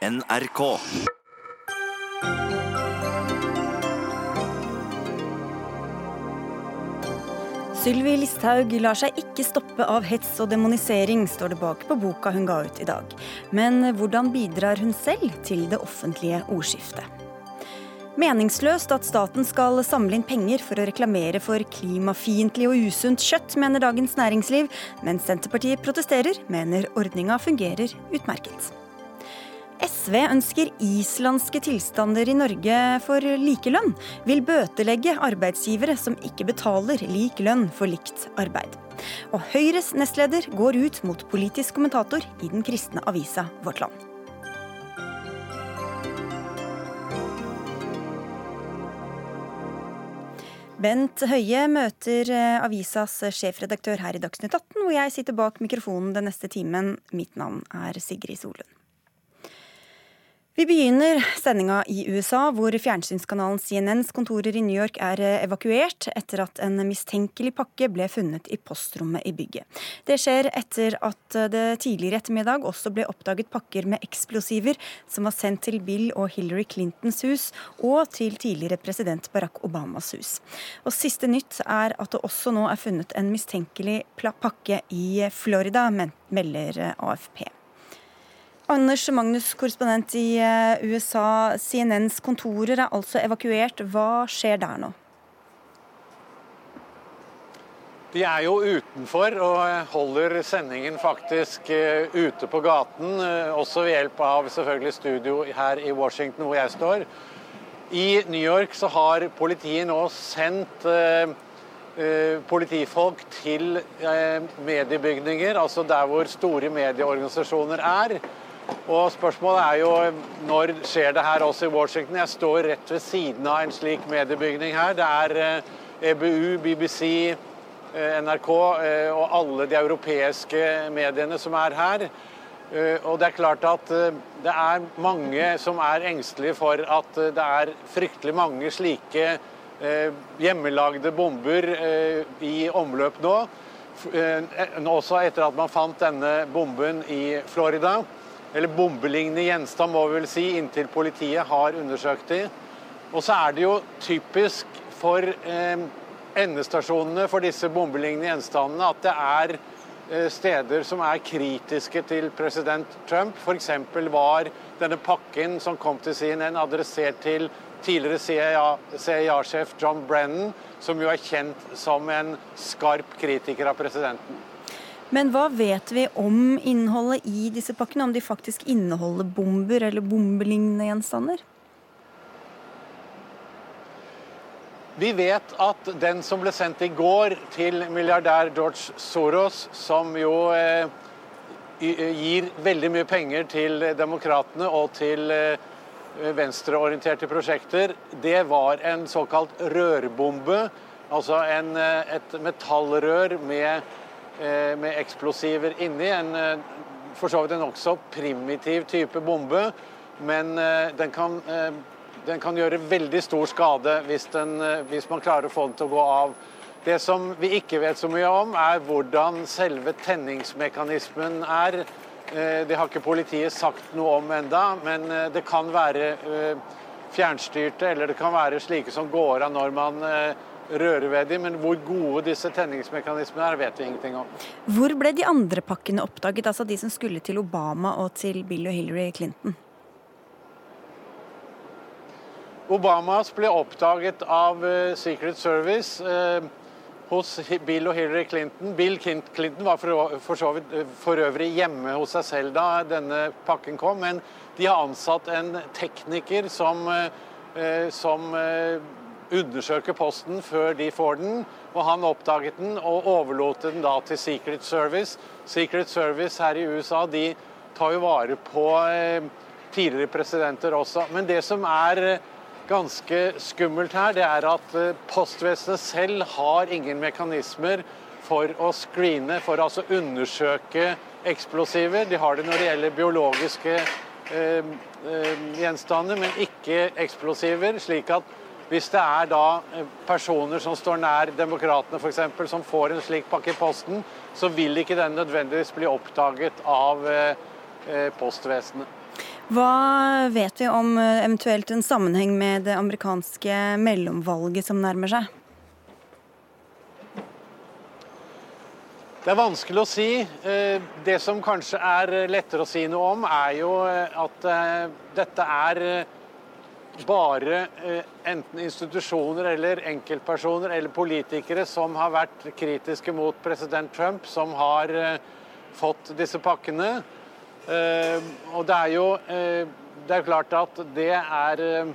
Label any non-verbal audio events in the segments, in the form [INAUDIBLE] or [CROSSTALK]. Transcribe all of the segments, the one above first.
NRK. Sylvi Listhaug lar seg ikke stoppe av hets og demonisering, står det bak på boka hun ga ut i dag. Men hvordan bidrar hun selv til det offentlige ordskiftet? Meningsløst at staten skal samle inn penger for å reklamere for klimafiendtlig og usunt kjøtt, mener Dagens Næringsliv, mens Senterpartiet protesterer, mener ordninga fungerer utmerket. SV ønsker islandske tilstander i Norge for likelønn. Vil bøtelegge arbeidsgivere som ikke betaler lik lønn for likt arbeid. Og Høyres nestleder går ut mot politisk kommentator i den kristne avisa Vårt Land. Bent Høie møter eh, avisas sjefredaktør her i Dagsnytt 18, hvor jeg sitter bak mikrofonen den neste timen. Mitt navn er Sigrid Solund. Vi begynner sendinga i USA, hvor fjernsynskanalen CNNs kontorer i New York er evakuert etter at en mistenkelig pakke ble funnet i postrommet i bygget. Det skjer etter at det tidligere ettermiddag også ble oppdaget pakker med eksplosiver som var sendt til Bill og Hillary Clintons hus og til tidligere president Barack Obamas hus. Og Siste nytt er at det også nå er funnet en mistenkelig pakke i Florida, melder AFP. Anders Magnus, korrespondent i eh, USA. CNNs kontorer er altså evakuert. Hva skjer der nå? De er jo utenfor og holder sendingen faktisk eh, ute på gaten. Eh, også ved hjelp av selvfølgelig studio her i Washington, hvor jeg står. I New York så har politiet nå sendt politifolk til mediebygninger, altså der hvor store medieorganisasjoner er. Og spørsmålet er jo når skjer det her også i Washington? Jeg står rett ved siden av en slik mediebygning her. Det er EBU, eh, e BBC, eh, NRK eh, og alle de europeiske mediene som er her. Og det er klart at det er mange som er engstelige for at det er fryktelig mange slike hjemmelagde bomber i omløp nå. Også etter at man fant denne bomben i Florida eller bombelignende gjenstand, må vi vel si, inntil politiet har undersøkt de. Og så er det jo typisk for eh, endestasjonene for disse bombelignende gjenstandene at det er eh, steder som er kritiske til president Trump. F.eks. var denne pakken som kom til CNN adressert til tidligere CIA-sjef John Brennan, som jo er kjent som en skarp kritiker av presidenten. Men hva vet vi om innholdet i disse pakkene? Om de faktisk inneholder bomber eller bombelignende gjenstander? Vi vet at den som ble sendt i går til milliardær George Soros, som jo eh, gir veldig mye penger til demokratene og til eh, venstreorienterte prosjekter, det var en såkalt rørbombe. Altså en, eh, et metallrør med Eh, med eksplosiver inni. En eh, for så vidt en nokså primitiv type bombe, men eh, den kan, den kan gjøre veldig stor skade hvis, den, hvis man klarer å få den til å gå av. Det som vi ikke vet så mye om, er hvordan selve tenningsmekanismen er. Det har ikke politiet sagt noe om enda, men det kan være fjernstyrte, eller det kan være slike som går av når man røre ved dem, men hvor gode disse tenningsmekanismene er, vet vi ingenting om. Hvor ble de andre pakkene oppdaget, altså de som skulle til Obama og til Bill og Hillary Clinton? Obamas ble oppdaget av uh, Secret Service eh, hos Bill og Hillary Clinton. Bill Clinton var for, for, vidt, uh, for øvrig hjemme hos seg selv da denne pakken kom, men de har ansatt en tekniker som, som undersøke posten før de får den. Og han oppdaget den og overlot den da til Secret Service. Secret Service her i USA de tar jo vare på eh, tidligere presidenter også. Men det som er eh, ganske skummelt her, det er at eh, postvesenet selv har ingen mekanismer for å screene, for å altså undersøke eksplosiver. De har det når det gjelder biologiske eh, gjenstander, men ikke eksplosiver. slik at hvis det er da eh, personer som står nær demokratene f.eks., som får en slik pakke i posten, så vil ikke den nødvendigvis bli oppdaget av eh, eh, postvesenet. Hva vet vi om eventuelt en sammenheng med det amerikanske mellomvalget som nærmer seg? Det er vanskelig å si. Det som kanskje er lettere å si noe om, er jo at dette er bare enten institusjoner eller enkeltpersoner eller politikere som har vært kritiske mot president Trump, som har fått disse pakkene. Eh, og det er jo eh, Det er klart at det er eh,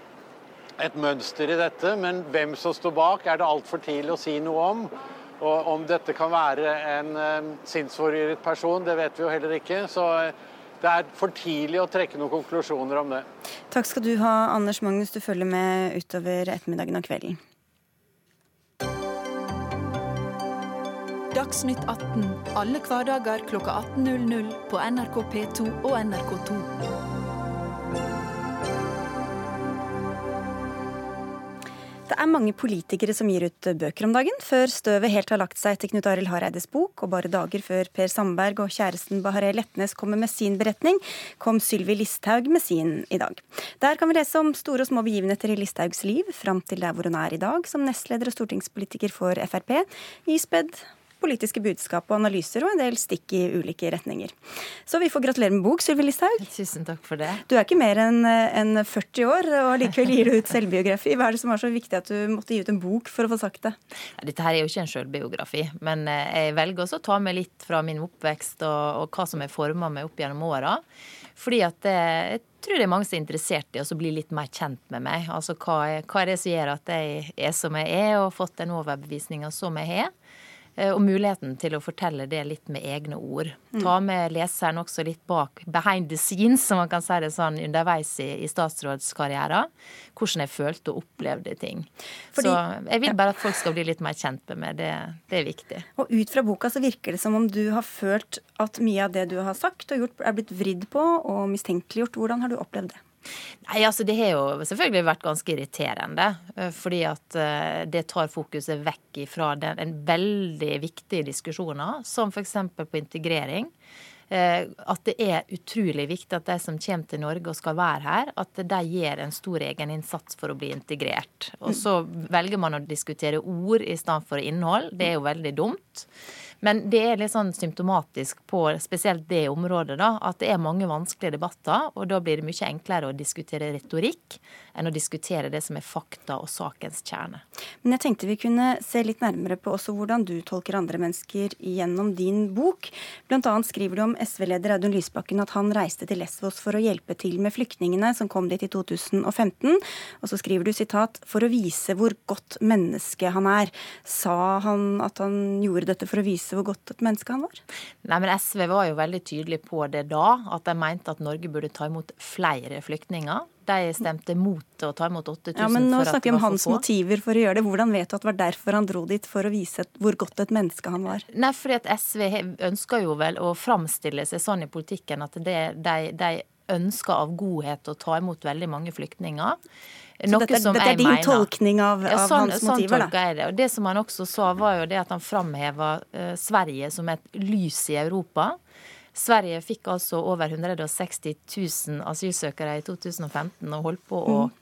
et mønster i dette, men hvem som står bak, er det altfor tidlig å si noe om. Og om dette kan være en sinnsforvirret person, det vet vi jo heller ikke. Så det er for tidlig å trekke noen konklusjoner om det. Takk skal du ha, Anders Magnus. Du følger med utover ettermiddagen og kvelden. Dagsnytt 18 alle hverdager klokka 18.00 på NRK P2 og NRK2. Det er mange politikere som gir ut bøker om dagen, før støvet helt har lagt seg etter Knut Arild Hareides bok, og bare dager før Per Sandberg og kjæresten Bahareh Letnes kommer med sin beretning, kom Sylvi Listhaug med sin i dag. Der kan vi lese om store og små begivenheter i Listhaugs liv, fram til der hvor hun er i dag, som nestleder og stortingspolitiker for Frp, ispedd politiske budskap og analyser og en del stikk i ulike retninger. Så vi får gratulere med bok, Sylvi Listhaug. Tusen takk for det. Du er ikke mer enn en 40 år, og likevel gir du ut selvbiografi. Hva er det som var så viktig at du måtte gi ut en bok for å få sagt det? Dette her er jo ikke en selvbiografi, men eh, jeg velger også å ta med litt fra min oppvekst og, og hva som har forma meg opp gjennom åra. Fordi at jeg tror det er mange som er interessert i å bli litt mer kjent med meg. Altså hva hva er det som gjør at jeg er som jeg er, og har fått den overbevisninga som jeg har. Eh, og muligheten til å fortelle det litt med egne ord. Mm. Ta med leseren også litt bak behind the scenes, som man kan si det sånn, underveis i, i statsrådskarrieren. Hvordan jeg følte og opplevde ting. Fordi, så jeg vil bare at folk skal bli litt mer kjent med meg. Det, det, er viktig. Og ut fra boka så virker det som om du har følt at mye av det du har sagt og gjort, er blitt vridd på og mistenkeliggjort. Hvordan har du opplevd det? Nei, altså Det har jo selvfølgelig vært ganske irriterende. Eh, fordi at eh, det tar fokuset vekk fra den, en veldig viktig diskusjoner, som f.eks. på integrering. Eh, at det er utrolig viktig at de som kommer til Norge og skal være her, at de gjør en stor egeninnsats for å bli integrert. Og så velger man å diskutere ord i stedet for innhold. Det er jo veldig dumt. Men det er litt sånn symptomatisk på spesielt det området, da, at det er mange vanskelige debatter. Og da blir det mye enklere å diskutere retorikk enn å diskutere det som er fakta og sakens kjerne. Men jeg tenkte vi kunne se litt nærmere på også hvordan du tolker andre mennesker gjennom din bok. Blant annet skriver du om SV-leder Audun Lysbakken at han reiste til Lesvos for å hjelpe til med flyktningene som kom dit i 2015. Og så skriver du sitat for å vise hvor godt menneske han er. Sa han at han gjorde dette for å vise hvor godt et menneske han var? Nei, men SV var jo veldig tydelig på det da, at de mente at Norge burde ta imot flere flyktninger. De stemte mot å ta imot 8000. Ja, men nå snakker vi om hans motiver for å gjøre det. Hvordan vet du at det var derfor han dro dit, for å vise hvor godt et menneske han var? Nei, fordi at SV ønsker jo vel å framstille seg sånn i politikken at det, de, de ønsker av godhet å ta imot veldig mange flyktninger. Så dette, dette, er din mener. tolkning av, ja, sånn, hans sånn motiver? Sånn tolker jeg det. Og det som han også sa, var jo det at han framheva uh, Sverige som et lys i Europa. Sverige fikk altså over 160 000 asylsøkere i 2015 og holdt på å mm.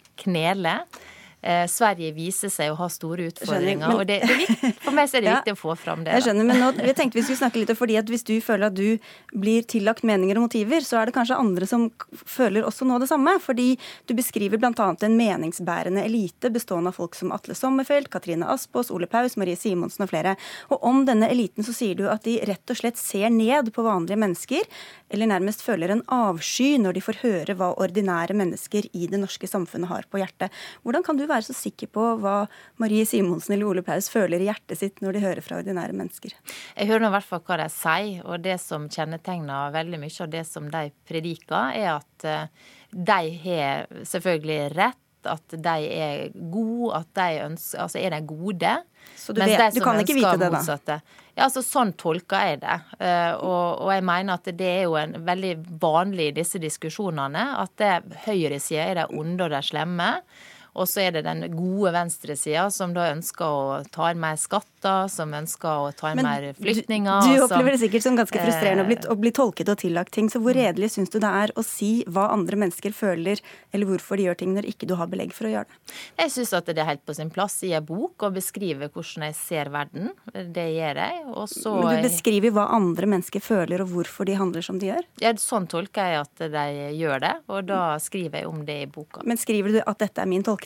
Eh, Sverige viser seg å ha store utfordringer. Men, og det, det viktig, For meg er det ja, viktig å få fram det. Jeg skjønner, men nå, jeg tenkte vi skulle snakke litt fordi at Hvis du føler at du blir tillagt meninger og motiver, så er det kanskje andre som føler også nå det samme. Fordi du beskriver bl.a. en meningsbærende elite bestående av folk som Atle Sommerfelt, Katrine Aspås, Ole Paus, Marie Simonsen og flere. Og om denne eliten så sier du at de rett og slett ser ned på vanlige mennesker, eller nærmest føler en avsky når de får høre hva ordinære mennesker i det norske samfunnet har på hjertet. Hvordan kan du være være så sikker på hva Marie Simonsen eller Ole Paus føler i hjertet sitt når de hører fra ordinære mennesker. Jeg hører nå i hvert fall hva de sier, og det som kjennetegner veldig mye av det som de prediker, er at eh, de har selvfølgelig rett at de er gode, at de ønsker, altså er de gode. Så du, vet, du kan ikke vite det, da? Motsatte. Ja, altså Sånn tolker jeg det. Uh, og, og, jeg mener at det er jo en veldig vanlig i disse diskusjonene at høyresida er de onde og de slemme. Og så er det den gode venstresida som da ønsker å ta inn mer skatter, som ønsker å ta inn mer flyktninger. Du, du opplever det sikkert som ganske frustrerende å bli, å bli tolket og tillagt ting. Så hvor redelig syns du det er å si hva andre mennesker føler, eller hvorfor de gjør ting, når ikke du har belegg for å gjøre det? Jeg syns at det er helt på sin plass i en bok å beskrive hvordan jeg ser verden. Det gjør jeg. Og så Men du beskriver hva andre mennesker føler, og hvorfor de handler som de gjør? Ja, sånn tolker jeg at de gjør det, og da skriver jeg om det i boka. Men skriver du at dette er min tolkning?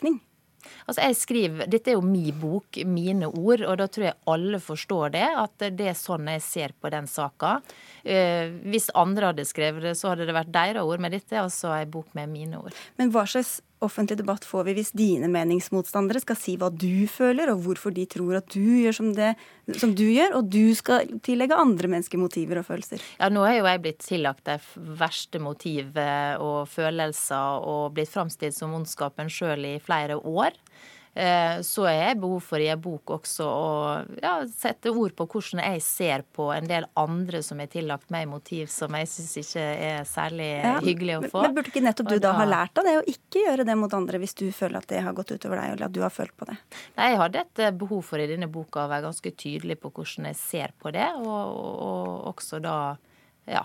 Altså jeg skriver, Dette er jo min bok, mine ord, og da tror jeg alle forstår det. At det er sånn jeg ser på den saka. Eh, hvis andre hadde skrevet det, så hadde det vært deres ord, men dette er altså en bok med mine ord. Men hva slags offentlig debatt får vi hvis dine meningsmotstandere skal si hva du føler, og hvorfor de tror at du gjør som, det, som du gjør, og du skal tillegge andre mennesker motiver og følelser? Ja, nå er jo jeg blitt tillagt de verste motiv og følelser og blitt framstilt som ondskapen sjøl i flere år. Eh, så jeg behov for i en bok også å ja, sette ord på hvordan jeg ser på en del andre som er tillagt meg motiv som jeg syns ikke er særlig ja, hyggelig å få. Men, burde ikke nettopp du da, da ha lært av det, å ikke gjøre det mot andre hvis du føler at det har gått utover deg, eller at du har følt på det? Nei, jeg hadde et eh, behov for i denne boka å være ganske tydelig på hvordan jeg ser på det, og, og også da ja,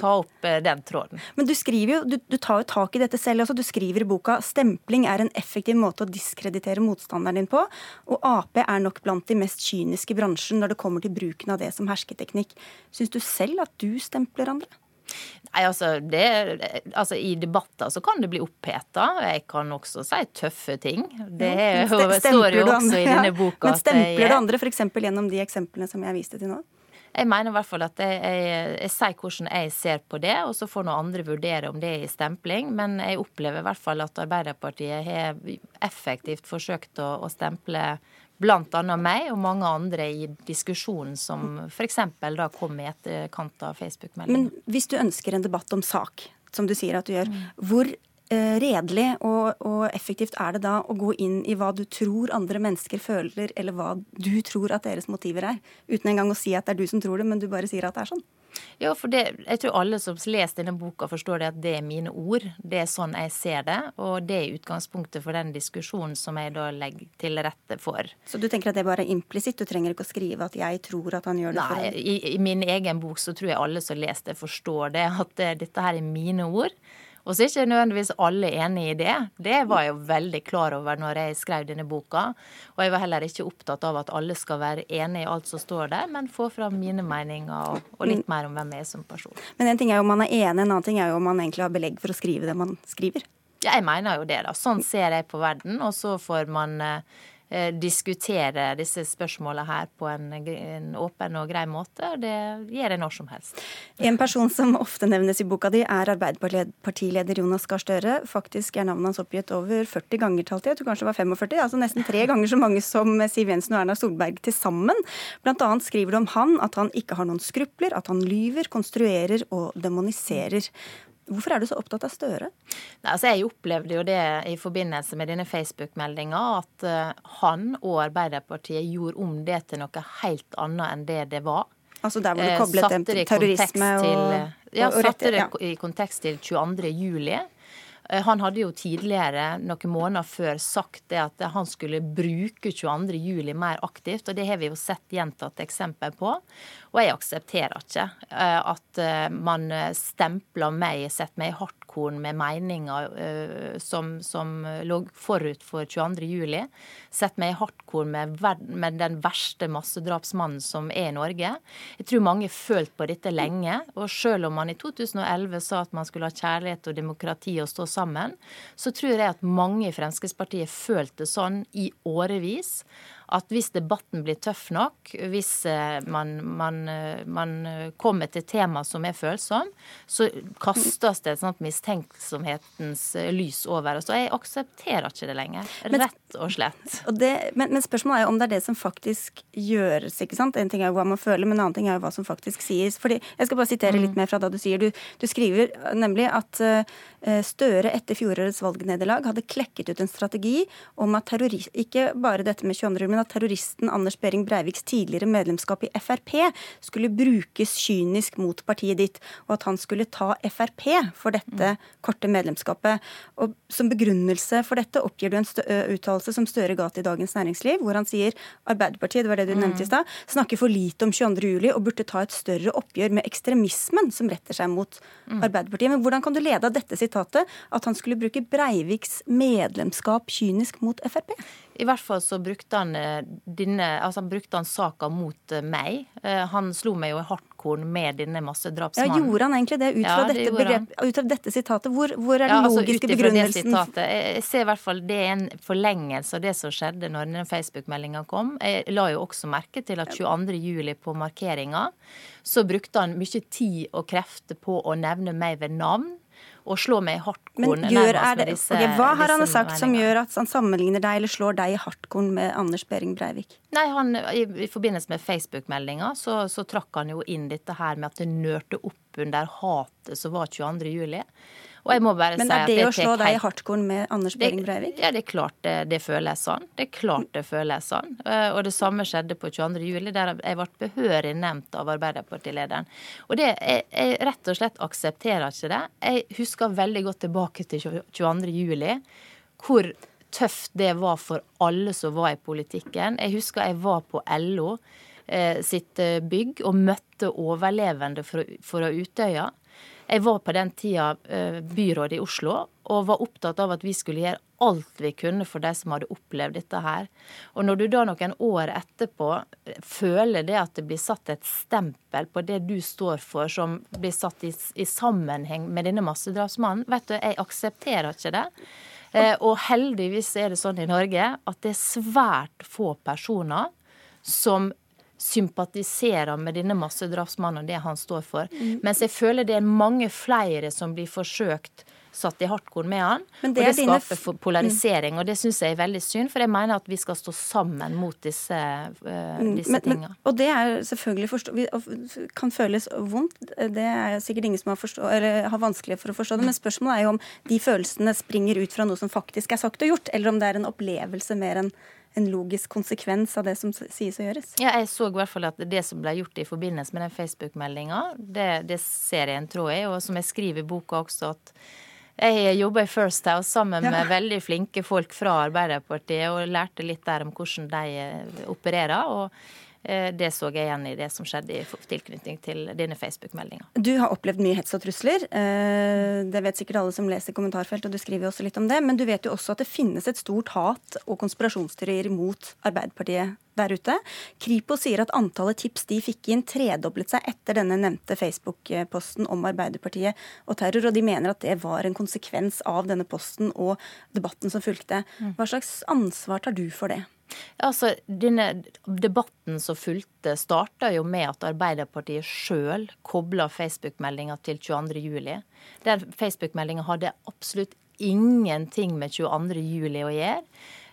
ta opp eh, den tråden. Men du skriver jo, du, du tar jo tak i dette selv også. Du skriver i boka stempling er en effektiv måte å diskreditere motstanderen din på, og Ap er nok blant de mest kyniske i bransjen når det kommer til bruken av det som hersketeknikk. Syns du selv at du stempler andre? Nei, altså, det, altså I debatter så kan det bli oppheta. Jeg kan også si tøffe ting. Det er, står jo også i denne boka. Men stempler du andre f.eks. gjennom de eksemplene som jeg viste til nå? Jeg mener i hvert fall at jeg, jeg, jeg, sier hvordan jeg ser på det, og så får noen andre vurdere om det er i stempling. Men jeg opplever i hvert fall at Arbeiderpartiet har effektivt forsøkt å, å stemple bl.a. meg og mange andre i diskusjonen som f.eks. da kom i etterkant av Facebook-meldingen. Men hvis du ønsker en debatt om sak, som du sier at du gjør, mm. hvor redelig og, og, effektivt er det da å gå inn i hva du tror andre mennesker føler, eller hva du tror at deres motiver er, uten engang å si at det er du som tror det, men du bare sier at det er sånn? Ja, for det, jeg tror alle som leser denne boka, forstår det at det er mine ord. Det er sånn jeg ser det, og det er utgangspunktet for den diskusjonen som jeg da legger til rette for. Så du tenker at det bare er implisitt? Du trenger ikke å skrive at 'jeg tror at han gjør det'? Nei, i, i min egen bok så tror jeg alle som leser det, forstår det, at det, dette her er mine ord. Og så er ikke nødvendigvis alle enig i det. Det var jeg jo veldig klar over når jeg skrev denne boka. Og jeg var heller ikke opptatt av at alle skal være enig i alt som står der, men få fram mine meninger og, og litt mer om hvem jeg er som person. Men en ting er jo om man er enig, en annen ting er jo om man egentlig har belegg for å skrive det man skriver. Ja, jeg mener jo det, da. Sånn ser jeg på verden. Og så får man eh, Eh, diskutere disse spørsmålene her på en, en, åpen og grei måte. og Det gjør jeg når som helst. En person som ofte nevnes i boka di, er Arbeiderpartileder Jonas Gahr Støre. Faktisk er navnet hans oppgitt over 40 ganger, talte. Jeg tror kanskje det var 45. Altså nesten tre [LAUGHS] ganger så mange som Siv Jensen og Erna Solberg til sammen. Blant annet skriver du om han at han ikke har noen skrupler, at han lyver, konstruerer og demoniserer. Hvorfor er du så opptatt av Støre? Nei, altså jeg opplevde jo det i forbindelse med denne Facebook-meldinga, at uh, han og Arbeiderpartiet gjorde om det til noe helt annet enn det det var. Altså der hvor du eh, koblet dem til terrorisme og, til, Ja, og, og satte det i kontekst til 22. juli. Eh, han hadde jo tidligere, noen måneder før, sagt det at han skulle bruke 22.07 mer aktivt, og det har vi jo sett gjentatt eksempel på. Og jeg aksepterer ikke at man stempler meg, setter meg i hardkorn med meninger som, som, lå forut for 22.07. Sett meg i hardkorn med, med, den verste massedrapsmannen som er i Norge. Jeg tror mange har følt på dette lenge. Og selv om man i 2011 sa at man skulle ha kjærlighet og demokrati og stå sammen, så tror jeg at mange i Fremskrittspartiet følte sånn i årevis at hvis debatten blir tøff nok, hvis eh, man, man, eh, man kommer til tema som er følsomme, så kastes det et sånt mistenksomhetens eh, lys over oss. Og jeg aksepterer ikke det lenger. Rett og slett. Og det, men, men, spørsmålet er jo om det er det som faktisk gjøres. ikke sant? En ting er jo hva man føler, men en annen ting er jo hva som faktisk sies. Fordi, Jeg skal bare sitere litt mm. mer fra da du sier. Du, du skriver nemlig at Støre etter fjorårets valgnederlag hadde klekket ut en strategi om at terrorist, ikke bare dette med 22. men at terroristen Anders Behring Breiviks tidligere medlemskap i Frp skulle brukes kynisk mot partiet ditt, og at han skulle ta Frp for dette korte medlemskapet. Og Som begrunnelse for dette oppgir du en uttalelse som Støre ga til Dagens Næringsliv, hvor han sier Arbeiderpartiet det var det du nevnte i sted, snakker for lite om 22.07 og burde ta et større oppgjør med ekstremismen som retter seg mot Arbeiderpartiet. Men hvordan kan du lede av dette sitatet at han skulle bruke Breiviks medlemskap kynisk mot Frp? I hvert fall så brukte han eh, denne, altså brukte han saka mot eh, meg. Eh, han slo meg jo i hardkorn med denne massedrapsmannen. Ja, Gjorde han egentlig det ut fra, ja, det dette, begrep, ut fra dette sitatet? Hvor, hvor er den ja, altså, logiske begrunnelsen? Sitatet, jeg ser i hvert fall det er en forlengelse av det som skjedde når den Facebook-meldinga kom. Jeg la jo også merke til at 22.07. på markeringa så brukte han mye tid og krefter på å nevne meg ved navn og slå meg i hardkorn. Men gjør, det, disse, okay, hva har han sagt som gjør at han sammenligner deg eller slår deg i hardkorn med Anders Behring Breivik? Nei, han, i, i, forbindelse med Facebook-meldinga så, så, trakk han jo inn dette her med at det nørte opp under hatet som var 22. Og jeg må bare Men er det, det å slå deg i hardkorn med Anders Behring Breivik? Ja, det er klart det, det, føles sånn. Det er klart det føles sånn. Eh, og det samme skjedde på 22. juli, der jeg ble behørig nevnt av Arbeiderpartilederen. Og det, jeg, jeg rett og slett aksepterer ikke det. Jeg husker veldig godt tilbake til 22. juli, hvor tøft det var for alle som var i politikken. Jeg husker jeg var på LO eh, sitt eh, bygg og møtte overlevende fra Utøya. Jeg var på den tida byrådet byråd i Oslo og var opptatt av at vi skulle gjøre alt vi kunne for de som hadde opplevd dette her. Og når du da noen år etterpå føler det at det blir satt et stempel på det du står for, som blir satt i, i sammenheng med denne massedrapsmannen, vet du, jeg aksepterer ikke det. Eh, og heldigvis er det sånn i Norge at det er svært få personer som sympatiserer med denne massedrapsmannen og det han står for. Mm. Mens jeg føler det er mange flere som blir forsøkt satt i hardkorn med han. Det og det skaper dine... polarisering, og det syns jeg er veldig synd. For jeg mener at vi skal stå sammen mot disse, uh, disse tinga. Og det er selvfølgelig forstå, kan føles vondt. Det er sikkert ingen som har, forstå, har vanskelig for å forstå det. Men spørsmålet er jo om de følelsene springer ut fra noe som faktisk er sagt og gjort, eller om det er en opplevelse mer enn en logisk konsekvens av det som sies og gjøres. Ja, jeg så i hvert fall at det som ble gjort i forbindelse med den Facebook-meldinga, det, det, ser jeg en tråd i. Og som jeg skriver i boka også, at jeg jobba i First House sammen ja. med veldig flinke folk fra Arbeiderpartiet og lærte litt der om hvordan de eh, opererer. og det så jeg igjen i det som skjedde i tilknytning til dine Facebook-meldinga. Du har opplevd mye hets og trusler. Eh, det vet sikkert alle som leser kommentarfelt, og du skriver også litt om det. Men du vet jo også at det finnes et stort hat og konspirasjonsteorier mot Arbeiderpartiet der ute. Kripo sier at antallet tips de fikk inn, tredoblet seg etter denne nevnte Facebook-posten om Arbeiderpartiet og terror, og de mener at det var en konsekvens av denne posten og debatten som fulgte. Mm. Hva slags ansvar tar du for det? Altså, denne Debatten som fulgte, starta jo med at Arbeiderpartiet sjøl kobla Facebook-meldinga til 22.07. Den Facebook-meldinga hadde absolutt ingenting med 22.07 å gjøre.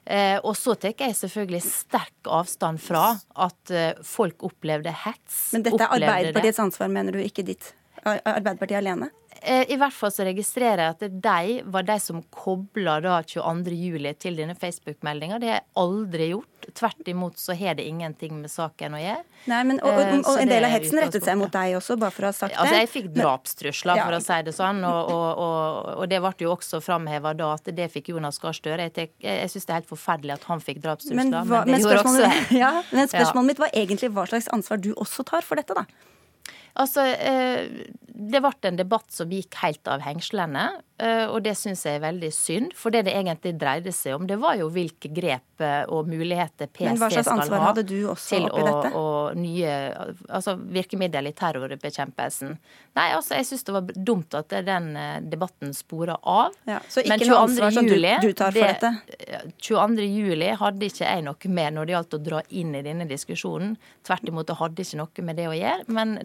Eh, og så tar jeg selvfølgelig sterk avstand fra at eh, folk opplevde hets. Men dette er Arbeiderpartiets ansvar, mener du, ikke ditt? Arbeiderpartiet alene? Eh, I hvert fall så registrerer jeg at de var de som kobla 22.07 til denne Facebook-meldinga. Det har jeg aldri gjort. Tvert imot så har det ingenting med saken å gjøre. Nei, men, og, og, og en del av hetsen rettet seg mot deg også, bare for å ha sagt altså, det. Altså, Jeg fikk drapstrusler, for å si det sånn. Og, og det ble jo også framheva da at det fikk Jonas Gahr Støre. Jeg, jeg syns det er helt forferdelig at han fikk drapstrusler. Men, hva, men, men spørsmålet, også... [LAUGHS] ja, men [LAUGHS] spørsmålet ja. mitt var egentlig hva slags ansvar du også tar for dette, da? Altså, eh, det ble en debatt som gikk helt av hengslene. Eh, og det syns jeg er veldig synd. For det det egentlig dreide seg om, det var jo hvilke grep eh, og muligheter PST skal ha. Men hva slags ansvar hadde du også oppi dette? Å, og nye altså, virkemidler i terrorbekjempelsen. Nei, altså jeg syns det var dumt at den debatten spora av. Ja, så ikke Men 22. noe ansvar som du, du tar for det, dette? 22. juli hadde ikke jeg noe med når det gjaldt å dra inn i denne diskusjonen. Tvert imot, det hadde ikke noe med det å gjøre. Men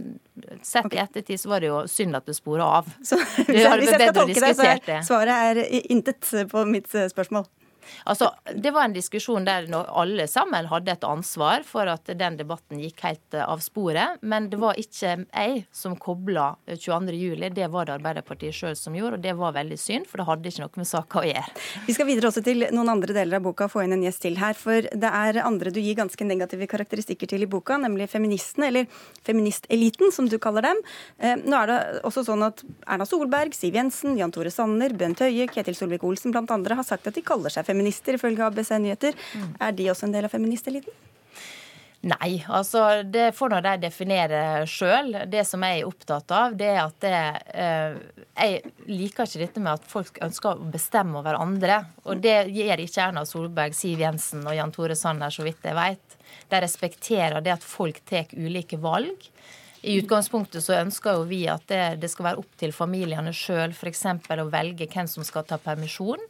sett okay. i ettertid så var det jo synd at det spora av. Så, [LAUGHS] hvis jeg skal tolke det, så er svaret er intet på mitt eh, spørsmål. Altså, Det var en diskusjon der alle sammen hadde et ansvar for at den debatten gikk helt eh, av sporet. Men det var ikke jeg som kobla 22.07. Det var det Arbeiderpartiet sjøl som gjorde, og det var veldig synd, for det hadde ikke noe med saka å gjøre. Vi skal videre også til noen andre deler av boka, få inn en gjest til her. For det er andre du gir ganske negative karakteristikker til i boka, nemlig feministene, eller feministeliten, som du kaller dem. Eh, nå er det også sånn at Erna Solberg, Siv Jensen, Jan Tore Sanner, Bent Høie, Ketil Solvik-Olsen blant andre har sagt at de kaller seg feminister, ifølge ABC Nyheter. Mm. Er de også en del av feministeliten? Nei, altså det får nå de definere sjøl. Det som jeg er opptatt av, det er at det, eh, Jeg liker ikke dette med at folk ønsker å bestemme over andre. Og det gjør ikke Erna Solberg, Siv Jensen og Jan Tore Sanner, så vidt jeg vet. De respekterer det at folk tar ulike valg. I utgangspunktet så ønsker jo vi at det, det skal være opp til familiene sjøl f.eks. å velge hvem som skal ta permisjon.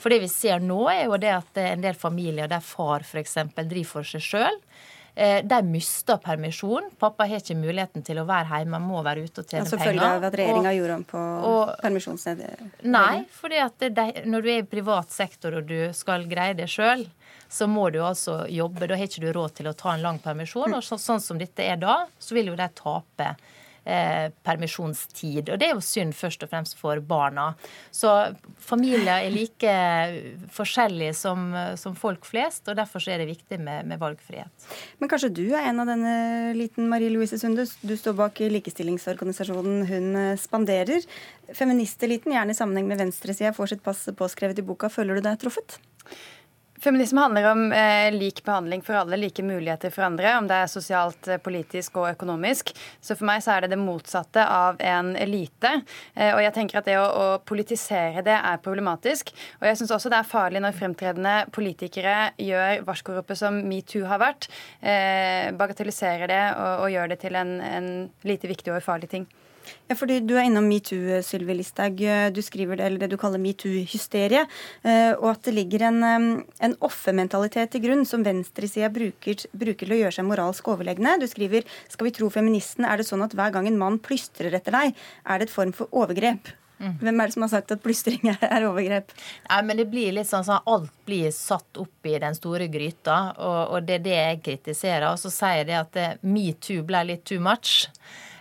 For det vi ser nå, er jo det at en del familier der far f.eks. driver for seg sjøl. Eh, de mister permisjon. Pappa har ikke muligheten til å være hjemme, må være ute og tjene penger. Som følge av at regjeringa gjorde om på permisjonsreglene? Nei, for når du er i privat sektor og du skal greie det sjøl, så må du altså jobbe. Da har ikke du råd til å ta en lang permisjon. Og så, sånn som dette er da, så vil jo de tape eh, permisjonstid. Og det er jo synd først og fremst for barna. Så familier er like forskjellige som, som folk flest, og derfor er det viktig med, med, valgfrihet. Men kanskje du er en av denne liten Marie Louise Sunde. Du står bak likestillingsorganisasjonen Hun spanderer. Feministeliten, gjerne i sammenheng med venstresida, får sitt pass påskrevet i boka. Føler du deg truffet? Feminisme handler om eh, lik behandling for alle, like muligheter for andre, om det er sosialt, eh, politisk og økonomisk. Så for meg så er det det motsatte av en elite. Eh, og jeg tenker at det å, å, politisere det er problematisk. Og jeg syns også det er farlig når fremtredende politikere gjør varskoropet som metoo har vært, eh, bagatelliserer det og, og, gjør det til en, en lite viktig og ufarlig ting. Ja, fordi Du er innom metoo, Sylvi Listhaug. Du skriver det, eller det du kaller metoo-hysterie. Eh, og at det ligger en, en offermentalitet til grunn som venstresida bruker, bruker, til å gjøre seg moralsk overlegne. Du skriver skal vi tro feministen, er det sånn at hver gang en mann plystrer etter deg, er det et form for overgrep. Mm. Hvem er det som har sagt at plystring er, overgrep? Nei, men det blir litt sånn at Alt blir satt opp i den store gryta, og, og det er det jeg kritiserer. Og så sier jeg det at metoo ble litt too much.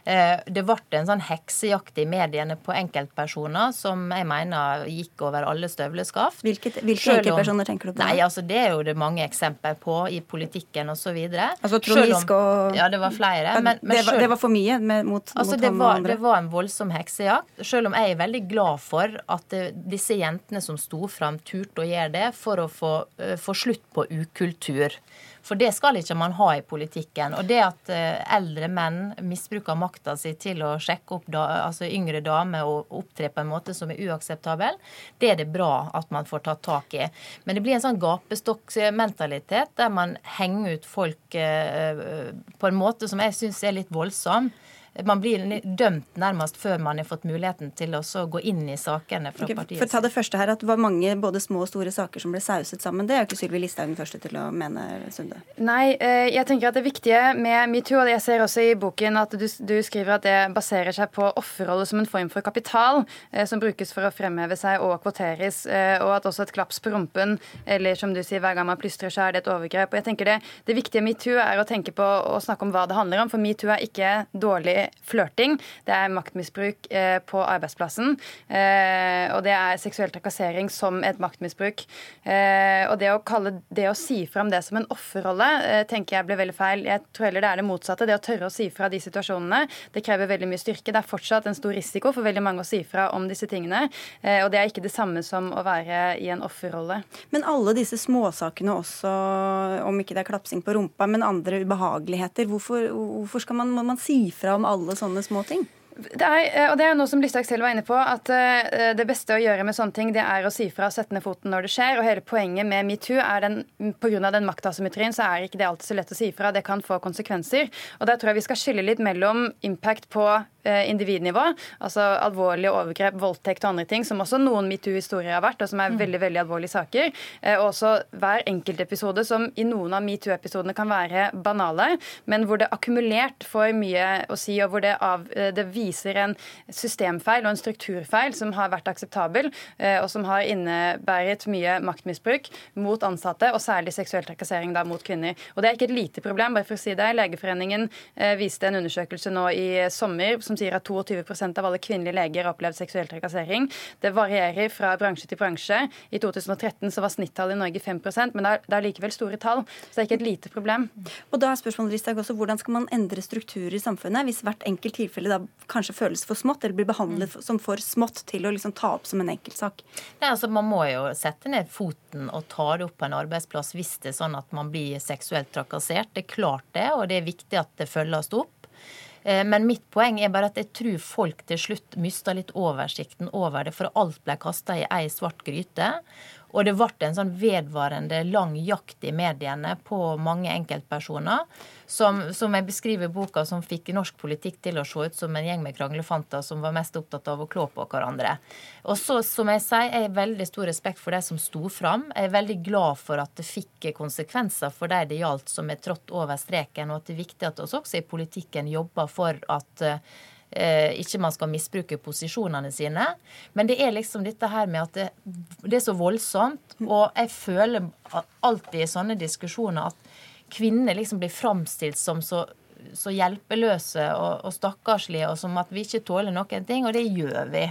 Eh, det ble en sånn heksejakt i mediene på enkeltpersoner som jeg mener gikk over alle støvleskaft. Hvilke, hvilke enkeltpersoner tenker du på? Nei, altså Det er jo det mange eksempler på i politikken osv. Altså Trond Giske og Ja, det var flere. Men, men det, var, det, var, for mye med, mot, altså, mot det ham var, og andre? Det var en voldsom heksejakt. Selv om jeg er veldig glad for at disse jentene som sto fram, turte å gjøre det for å få, uh, få slutt på ukultur. For det skal ikke man ha i politikken. Og det at eh, eldre menn misbruker makta si til å sjekke opp da, altså yngre damer og opptre på en måte som er uakseptabel, det er det bra at man får tatt tak i. Men det blir en sånn gapestokkmentalitet der man henger ut folk eh, på en måte som jeg syns er litt voldsom man blir dømt nærmest før man har fått muligheten til å gå inn i sakene fra okay, partiet. For å ta det første her, at det var mange både små og store saker som ble sauset sammen. Det er jo ikke Sylvi Listhaug den første til å mene, Sunde? Nei, eh, jeg tenker at det viktige med metoo, og jeg ser også i boken at du, du skriver at det baserer seg på offerrolle som en form for kapital, eh, som brukes for å fremheve seg og kvoteres, eh, og at også et klaps på rumpen, eller som du sier, hver gang man plystrer, så er det et overgrep. Og jeg tenker det, det viktige metoo er å tenke på å snakke om hva det handler om, for metoo er ikke dårlig flørting, det er maktmisbruk eh, på arbeidsplassen, eh, og det er seksuell trakassering som et maktmisbruk. Eh, og det å kalle det å si fram det som en offerrolle, tenker jeg blir veldig feil. Jeg tror heller det er det motsatte. Det å tørre å si fra de situasjonene, det krever veldig mye styrke. Det er fortsatt en stor risiko for veldig mange å si fra om disse tingene, og det er ikke det samme som å være i en offerrolle. Men alle disse småsakene også, om ikke det er klapsing på rumpa, men andre ubehageligheter, hvorfor, hvorfor skal man, må man si fra om alle sånne små ting? Det er, eh, og det er noe som Listhaug selv var inne på, at uh, det beste å gjøre med sånne ting, det er å si fra og sette ned foten når det skjer. Og hele poenget med metoo er den pga. den maktasymmetrien, så er ikke det alltid så lett å si fra. Det kan få konsekvenser. Og der tror jeg vi skal skille litt mellom impact på eh, individnivå, altså alvorlige overgrep, voldtekt og andre ting, som også noen metoo-historier har vært, og som er mm. veldig veldig alvorlige saker. Eh, og også hver enkeltepisode, som i noen av metoo-episodene kan være banale, men hvor det akkumulert får mye å si, og hvor det, av, eh, det viser en systemfeil og en strukturfeil som har vært akseptabel, og som har innebæret mye maktmisbruk mot ansatte, og særlig seksuell trakassering da mot kvinner. Og Det er ikke et lite problem. bare for å si det. Legeforeningen viste en undersøkelse nå i sommer som sier at 22% av alle kvinnelige leger har opplevd seksuell trakassering. Det varierer fra bransje til bransje. I 2013 så var snittallet i Norge 5 men det er, det er likevel store tall. Så det er ikke et lite problem. Og da er spørsmålet Ristak også, Hvordan skal man endre strukturer i samfunnet hvis hvert enkelt tilfelle da kanskje føles for smått, eller blir behandlet som for smått til å liksom ta opp som en enkeltsak? Altså, man må jo sette ned foten og ta det opp på en arbeidsplass hvis det er sånn at man blir seksuelt trakassert. Det er klart det, og det er viktig at det følges opp. Eh, men mitt poeng er bare at jeg tror folk til slutt mista litt oversikten over det, for alt ble kasta i ei svart gryte. Og det ble en sånn vedvarende lang jakt i mediene på mange enkeltpersoner som, som jeg beskriver i boka, som fikk norsk politikk til å se ut som en gjeng med kranglefanter som var mest opptatt av å klå på hverandre. Og så, som jeg sier, jeg har veldig stor respekt for de som sto fram. Jeg er veldig glad for at det fikk konsekvenser for de det gjaldt som er trådt over streken, og at det er viktig at oss også i politikken jobber for at eh, ikke man skal misbruke posisjonene sine. Men det er liksom dette her med at det, det er så voldsomt. Og jeg føler alltid i sånne diskusjoner at kvinner liksom blir framstilt som så, så hjelpeløse og, og, stakkarslige, og som at vi ikke tåler noen ting, og det gjør vi.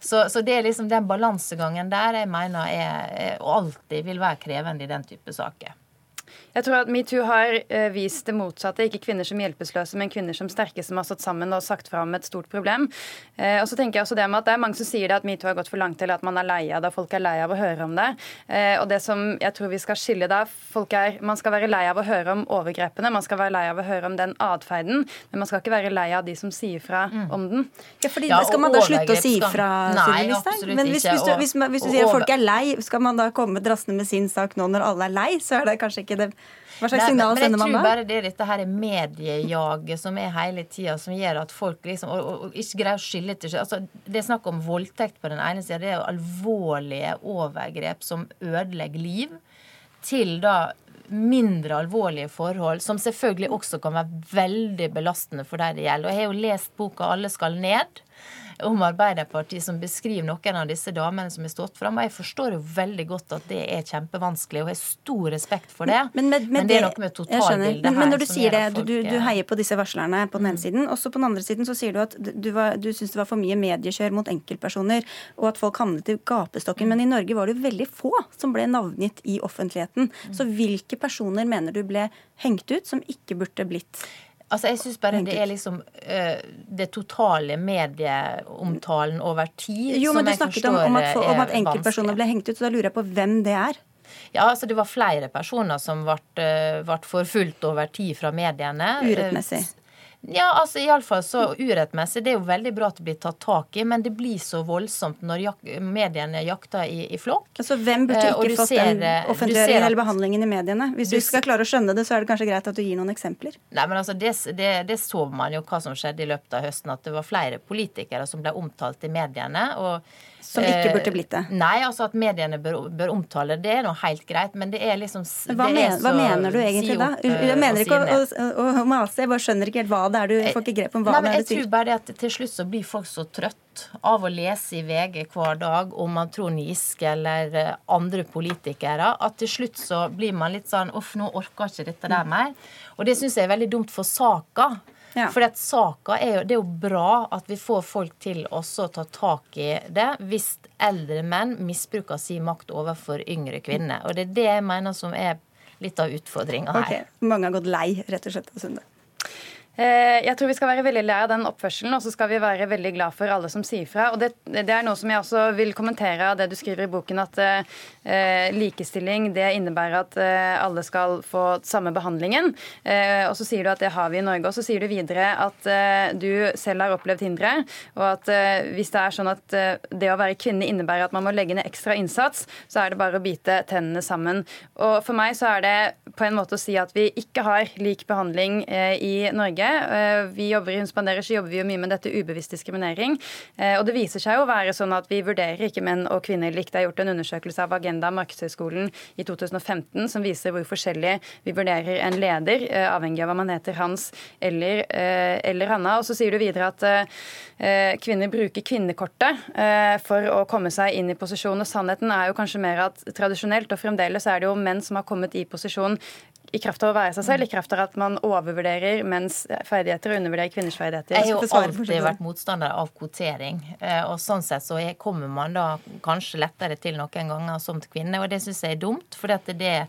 Så, så det er liksom den balansegangen der jeg mener er, er, alltid vil være krevende i den type saker. Jeg tror at metoo har eh, vist det motsatte. Ikke kvinner som hjelpeløse, men kvinner som sterke som har stått sammen og sagt fra om et stort problem. Eh, og så tenker jeg også Det med at det er mange som sier det at metoo har gått for langt, eller at man er lei av det, og folk er lei av å høre om det. Eh, og det som jeg tror vi skal skille da, folk er, Man skal være lei av å høre om overgrepene, man skal være lei av å høre om den atferden, men man skal ikke være lei av de som sier fra mm. om den. Ja, fordi ja, Skal man da slutte å si fra, Nei, absolutt Men hvis, hvis, du, hvis, hvis du sier at folk er lei, skal man da komme drassende med sin sak nå når alle er lei, så er det kanskje ikke det hva slags signal sender man da? Jeg tror bare det er dette her mediejaget som er hele tida, som gjør at folk liksom og, og, og ikke greier å skille til seg. Altså, det er snakk om voldtekt på den ene sida. Det er jo alvorlige overgrep som ødelegger liv. Til da mindre alvorlige forhold, som selvfølgelig også kan være veldig belastende for de det gjelder. Og jeg har jo lest boka 'Alle skal ned' om Arbeiderpartiet som beskriver noen av disse damene som har stått fram. Og jeg forstår jo veldig godt at det er kjempevanskelig, og jeg har stor respekt for det. Men, men, men, men det er noe med totalbildet her. Men når du sier det, du, du, heier på disse varslerne på den ene mm. siden, Også på den andre siden så sier du at du, var, du syns det var for mye mediekjør mot enkeltpersoner, og at folk havnet i gapestokken. Mm. Men i Norge var det jo veldig få som ble navngitt i offentligheten. Mm. Så hvilke personer mener du ble hengt ut som ikke burde blitt Altså, jeg syns bare det er liksom uh, det totale medieomtalen over tid Jo, men du snakket om, om, at, om at enkeltpersoner ble hengt ut, så da lurer jeg på hvem det er. Ja, altså Det var flere personer som ble, uh, ble forfulgt over tid fra mediene. Urettmessig. Ja, altså iallfall så urettmessig. Det er jo veldig bra at det blir tatt tak i, men det blir så voldsomt når jak mediene jakter i, i, flokk. Altså Hvem burde eh, ikke fått ser, den eh, offentliggjøringen eller behandlingen i mediene? Hvis du, du skal klare å skjønne det, så er det kanskje greit at du gir noen eksempler? Nei, men altså det, det, det så man jo hva som skjedde i løpet av høsten, at det var flere politikere som ble omtalt i mediene. og som ikke eh, burde blitt det? Nei, altså at mediene bør, bør omtale det, er noe helt greit. Men det er liksom hva, men, hva mener du egentlig da? Jeg mener ikke å, å, å mase, jeg bare skjønner ikke helt hva det er du får ikke grep om hva nei, det er du sier. Jeg tror bare at til slutt så blir folk så trøtt av å lese i VG hver dag om man Trond Giske eller eh, andre politikere, at til slutt så blir man litt sånn Uff, nå orker ikke dette der mer. Og det syns jeg er veldig dumt for saka. Ja. For saka er jo, det er jo bra at vi får folk til også å ta tak i det hvis eldre menn misbruker sin makt overfor yngre kvinner. Og det er det jeg mener som er litt av utfordringa her. Okay. Mange har gått lei, rett og slett, av Sunde. Eh, jeg tror vi skal være veldig lei av den oppførselen, og så skal vi være veldig glad for alle som sier fra. Og det, det, er noe som jeg også vil kommentere av det du skriver i boken, at eh, likestilling det innebærer at eh, alle skal få samme behandlingen. Eh, og så sier du at det har vi i Norge. Og så sier du videre at eh, du selv har opplevd hindre, og at eh, hvis det er sånn at det å være kvinne innebærer at man må legge ned ekstra innsats, så er det bare å bite tennene sammen. Og for meg så er det på en måte å si at vi ikke har lik behandling i Norge Norge. Vi jobber I Spanderer så jobber vi jo mye med dette ubevisst diskriminering. Og det viser seg å være sånn at vi vurderer ikke menn og kvinner likt. Det er gjort en undersøkelse av Agenda Markedshøgskolen i 2015 som viser hvor forskjellig vi vurderer en leder, avhengig av hva man heter, Hans eller, eller Hanna. Og så sier du videre at kvinner bruker kvinnekortet for å komme seg inn i posisjon. Og sannheten er jo kanskje mer at tradisjonelt og fremdeles er det jo menn som har kommet i posisjon i kraft av å være seg selv, i kraft av at man overvurderer menns ferdigheter og undervurderer kvinners ferdigheter. Jeg har jo alltid vært motstander av kvotering. Eh, og sånn sett så kommer man da kanskje lettere til noen ganger som kvinne, og det syns jeg er dumt. for det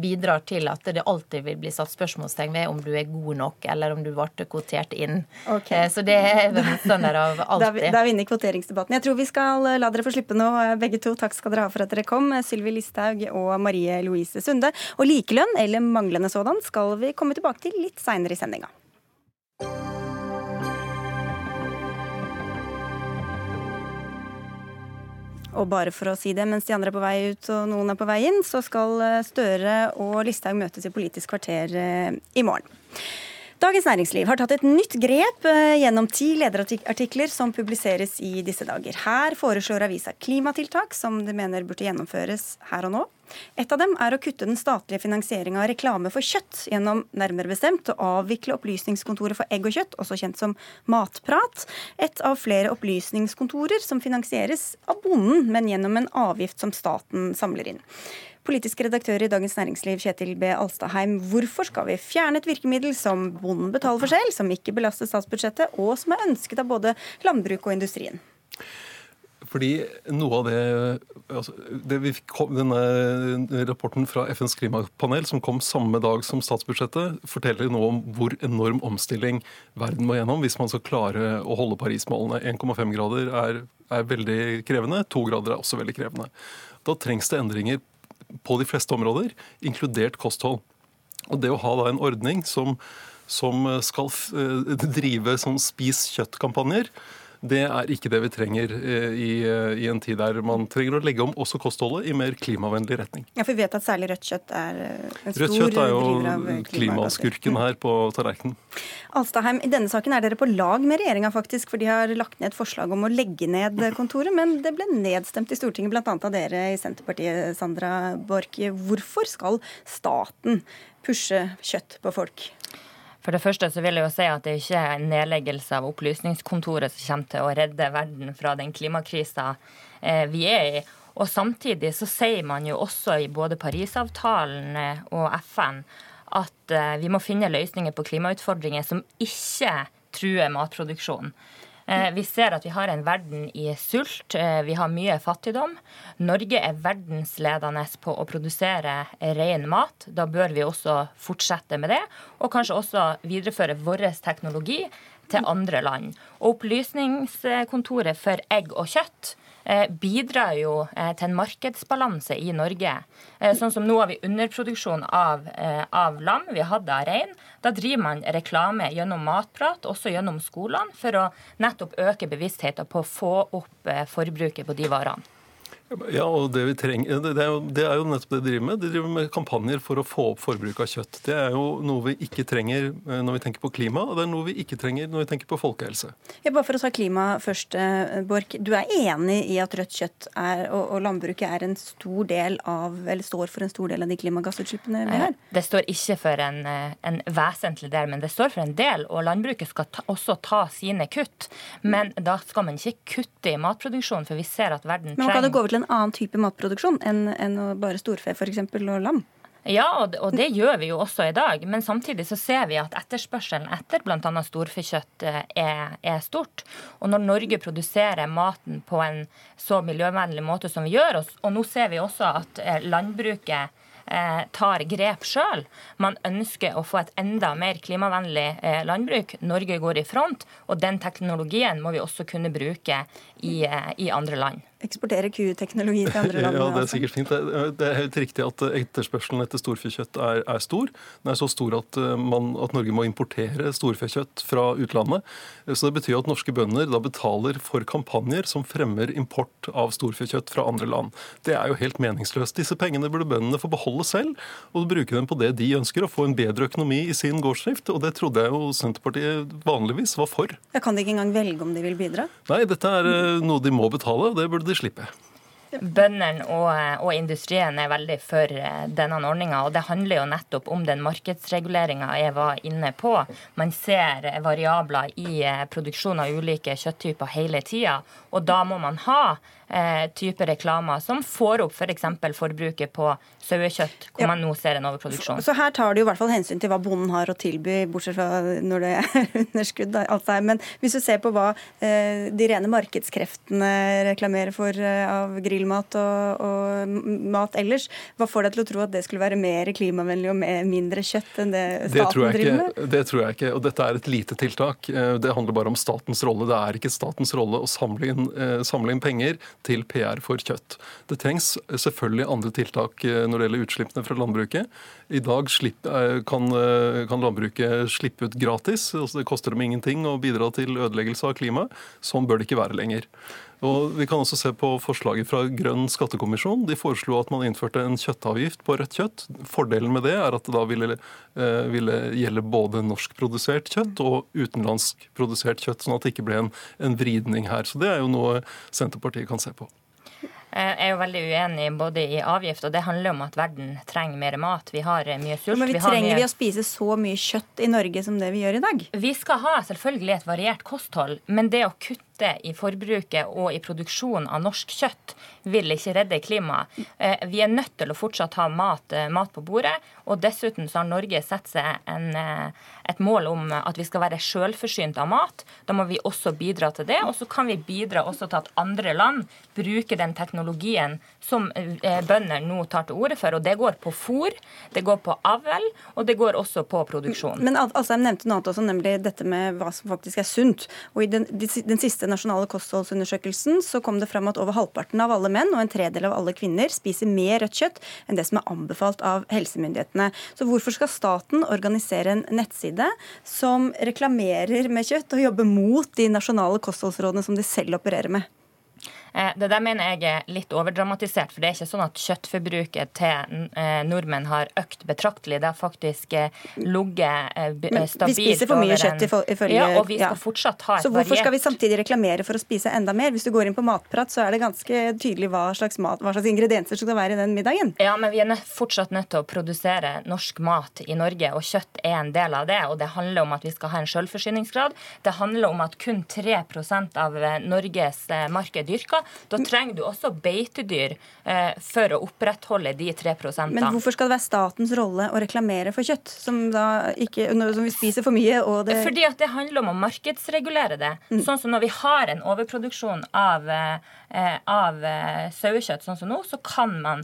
bidrar til at det alltid vil bli satt spørsmålstegn ved om du er god nok, eller om du ble kvotert inn. Okay. Eh, så det er sånn motstander av [LAUGHS] alltid. Da er vi inne i kvoteringsdebatten. Jeg tror vi skal la dere få slippe nå, eh, begge to. Takk skal dere ha for at dere kom. Sylvi Listhaug og Marie Louise Sunde. Og likelønn, eller manglende sådan, skal vi komme tilbake til litt seinere i sendinga. Og bare for å si det, mens de andre er på vei ut og noen er på vei inn, så skal eh, Støre og Listhaug møtes i Politisk kvarter eh, i morgen. Dagens Næringsliv har tatt et nytt grep eh, gjennom ti lederartikler som publiseres i disse dager. Her foreslår avisa klimatiltak som de mener burde gjennomføres her og nå. Et av dem er å kutte den statlige finansieringa av reklame for kjøtt gjennom nærmere bestemt å avvikle Opplysningskontoret for egg og kjøtt, også kjent som Matprat. Et av flere opplysningskontorer som finansieres av bonden, men gjennom en avgift som staten samler inn. Politisk redaktør i Dagens Næringsliv, Kjetil B. Alstaheim. Hvorfor skal vi fjerne et virkemiddel som bonden betaler for selv, som ikke belaster statsbudsjettet, og som er ønsket av både landbruk og industrien? Fordi noe av det, altså, det kom, Denne rapporten fra FNs klimapanel som kom samme dag som statsbudsjettet, forteller noe om hvor enorm omstilling verden må gjennom hvis man skal klare å holde Paris-målene. 1,5 grader er, er, veldig krevende, 2 grader er også veldig krevende. Da trengs det endringer på de fleste områder, inkludert kosthold. Og det å ha da en ordning som, som skal eh, drive sånn spis kjøtt-kampanjer, det er ikke det vi trenger eh, i, eh, i, en tid der man trenger å legge om også kostholdet i mer klimavennlig retning. Ja, for Vi vet at særlig rødt kjøtt er eh, en stor Rødt kjøtt er jo klimaskurken her på tallerkenen. Alstaheim, i denne saken er dere på lag med regjeringa, faktisk, for de har lagt ned et forslag om å legge ned kontoret. Men det ble nedstemt i Stortinget, bl.a. av dere i Senterpartiet, Sandra Borch. Hvorfor skal staten pushe kjøtt på folk? For det første så vil jeg jo si at det ikke er nedleggelse av Opplysningskontoret som kommer til å redde verden fra den klimakrisa eh, vi er i. Og samtidig så sier man jo også i både Parisavtalen eh, og FN at eh, vi må finne løsninger på klimautfordringer som ikke truer matproduksjonen. Eh, vi ser at vi har en verden i sult. Eh, vi har mye fattigdom. Norge er verdensledende på å produsere ren mat. Da bør vi også fortsette med det, og kanskje også videreføre vår teknologi til andre land. Og Opplysningskontoret for egg og kjøtt bidrar jo eh, til en markedsbalanse i Norge. Eh, sånn som nå har vi underproduksjon av, av lam, vi hatt av rein. Da driver man reklame gjennom matprat, også gjennom skolene, for å nettopp øke bevisstheten på å få opp forbruket på de varene. Ja, og det, vi trenger, det, er jo, det er jo nettopp det de driver med. De driver med kampanjer for å få opp forbruket av kjøtt. Det er jo noe vi ikke trenger eh, når vi tenker på klima, og det er noe vi ikke trenger når vi tenker på folkehelse. Ja, bare for å ta klima først, Bork, Borch. Du er enig i at rødt kjøtt er, og, og, landbruket er en stor del av, eller står for en stor del av de klimagassutslippene vi har? Det står ikke for en, eh, en vesentlig del, men det står for en del. Og landbruket skal ta, også ta sine kutt. Men da skal man ikke kutte i matproduksjonen, for vi ser at verden trenger En annen type matproduksjon enn, enn bare storfe f.eks. og lam? Ja, og det, gjør vi jo også i dag. Men samtidig så ser vi at etterspørselen etter bl.a. storfekjøtt eh, er, er, stort. Og når Norge produserer maten på en så miljøvennlig måte som vi gjør, og, nå ser vi også at eh, landbruket eh, tar grep sjøl. Man ønsker å få et enda mer klimavennlig landbruk. Norge går i front, og den teknologien må vi også kunne bruke i, i andre land. Eksportere kuteknologi til andre land? [LAUGHS] Ja, det er altså? sikkert fint. Det er helt riktig at etterspørselen etter storfekjøtt er, er stor. Den er så stor at, eh, man, at Norge må importere storfekjøtt fra utlandet. Så det betyr at norske bønder da betaler for kampanjer som fremmer import av storfekjøtt fra andre land. Det er jo helt meningsløst. Disse pengene burde bøndene få beholde selv, og bruke dem på det de ønsker, å få en bedre økonomi i sin gårdsdrift. Og det trodde jeg jo Senterpartiet vanligvis var for. Jeg kan de ikke engang velge om de vil bidra? Nei, dette er eh, noe de må betale, og det burde de slippe. Bøndene og, og, industrien er veldig for eh, denne ordninga. Og det handler jo nettopp om den markedsreguleringa jeg var inne på. Man ser variabler i eh, produksjon av ulike kjøtttyper hele tida. Og da må man ha eh, type reklamer som får opp f.eks. For forbruket på sauekjøtt, hvor ja. man nå ser en overproduksjon. Så her tar det jo i hvert fall hensyn til hva bonden har å tilby, bortsett fra når det er [LAUGHS] underskudd. alt det Men hvis du ser på hva eh, de rene markedskreftene reklamerer for eh, av grillmat og, og, mat ellers, hva får deg til å tro at det skulle være mer klimavennlig og mindre kjøtt enn det staten det driver med? Det tror jeg ikke. Og dette er et lite tiltak. Eh, det handler bare om statens rolle. Det er ikke statens rolle å samle inn, eh, samle inn penger til PR for kjøtt. Det trengs selvfølgelig andre tiltak eh, når det gjelder utslippene fra landbruket. I dag eh, eh, kan, landbruket slippe ut gratis. Altså det koster dem ingenting å bidra til ødeleggelse av klimaet. Sånn bør det ikke være lenger. Og Vi kan også se på forslaget fra Grønn skattekommisjon. De foreslo at man innførte en kjøttavgift på rødt kjøtt. Fordelen med det er at det da ville, ville gjelde både norskprodusert kjøtt og utenlandskprodusert kjøtt, sånn at det ikke ble en, en vridning her. Så Det er jo noe Senterpartiet kan se på. Jeg er jo veldig uenig både i avgift, og det handler om at verden trenger mer mat. Vi har eh, mye sult. Men vi, vi trenger mye... vi å spise så mye kjøtt i Norge som det vi gjør i dag? Vi skal ha selvfølgelig et variert kosthold, men det å kutte i forbruket og i produksjonen av norsk kjøtt vil ikke redde klimaet. Eh, vi er nødt til å fortsatt ha mat, eh, mat på bordet. Og dessuten så har Norge satt seg en, eh, et mål om at vi skal være selvforsynt av mat. Da må vi også bidra til det. Og så kan vi bidra også til at andre land bruker den teknologien som bønder nå tar til orde for. Og det går på fôr, det går på avl, og det går også på produksjon. Men Alsheim nevnte noe annet også, nemlig dette med hva som faktisk er sunt. Og i den, den siste nasjonale kostholdsundersøkelsen så kom det fram at over halvparten av alle menn og en tredel av alle kvinner spiser mer rødt kjøtt enn det som er anbefalt av helsemyndighetene. Så hvorfor skal staten organisere en nettside som reklamerer med kjøtt og jobbe mot de nasjonale kostholdsrådene som de selv opererer med? Eh, det der mener jeg er litt overdramatisert. For det er ikke sånn at kjøttforbruket til eh, nordmenn har økt betraktelig. Det har faktisk eh, ligget stabilt. Vi spiser for mye kjøtt ifølge Ja, og vi skal ja. fortsatt ha et Så hvorfor skal vi samtidig reklamere for å spise enda mer? Hvis du går inn på Matprat, så er det ganske tydelig hva slags, mat, hva slags ingredienser som skal være i den middagen. Ja, men vi er fortsatt nødt til å produsere norsk mat i Norge, og kjøtt er en del av det. Og det handler om at vi skal ha en selvforsyningsgrad. Det handler om at kun 3% av Norges mark er dyrka. Da trenger du også beitedyr eh, for å opprettholde de tre prosentene. Men hvorfor skal det være statens rolle å reklamere for kjøtt, som, ikke, som vi spiser for mye? Det... Fordi at det handler om å markedsregulere det. Mm. Sånn som når vi har en overproduksjon av eh, av eh, sauekjøtt, sånn som nå, så kan man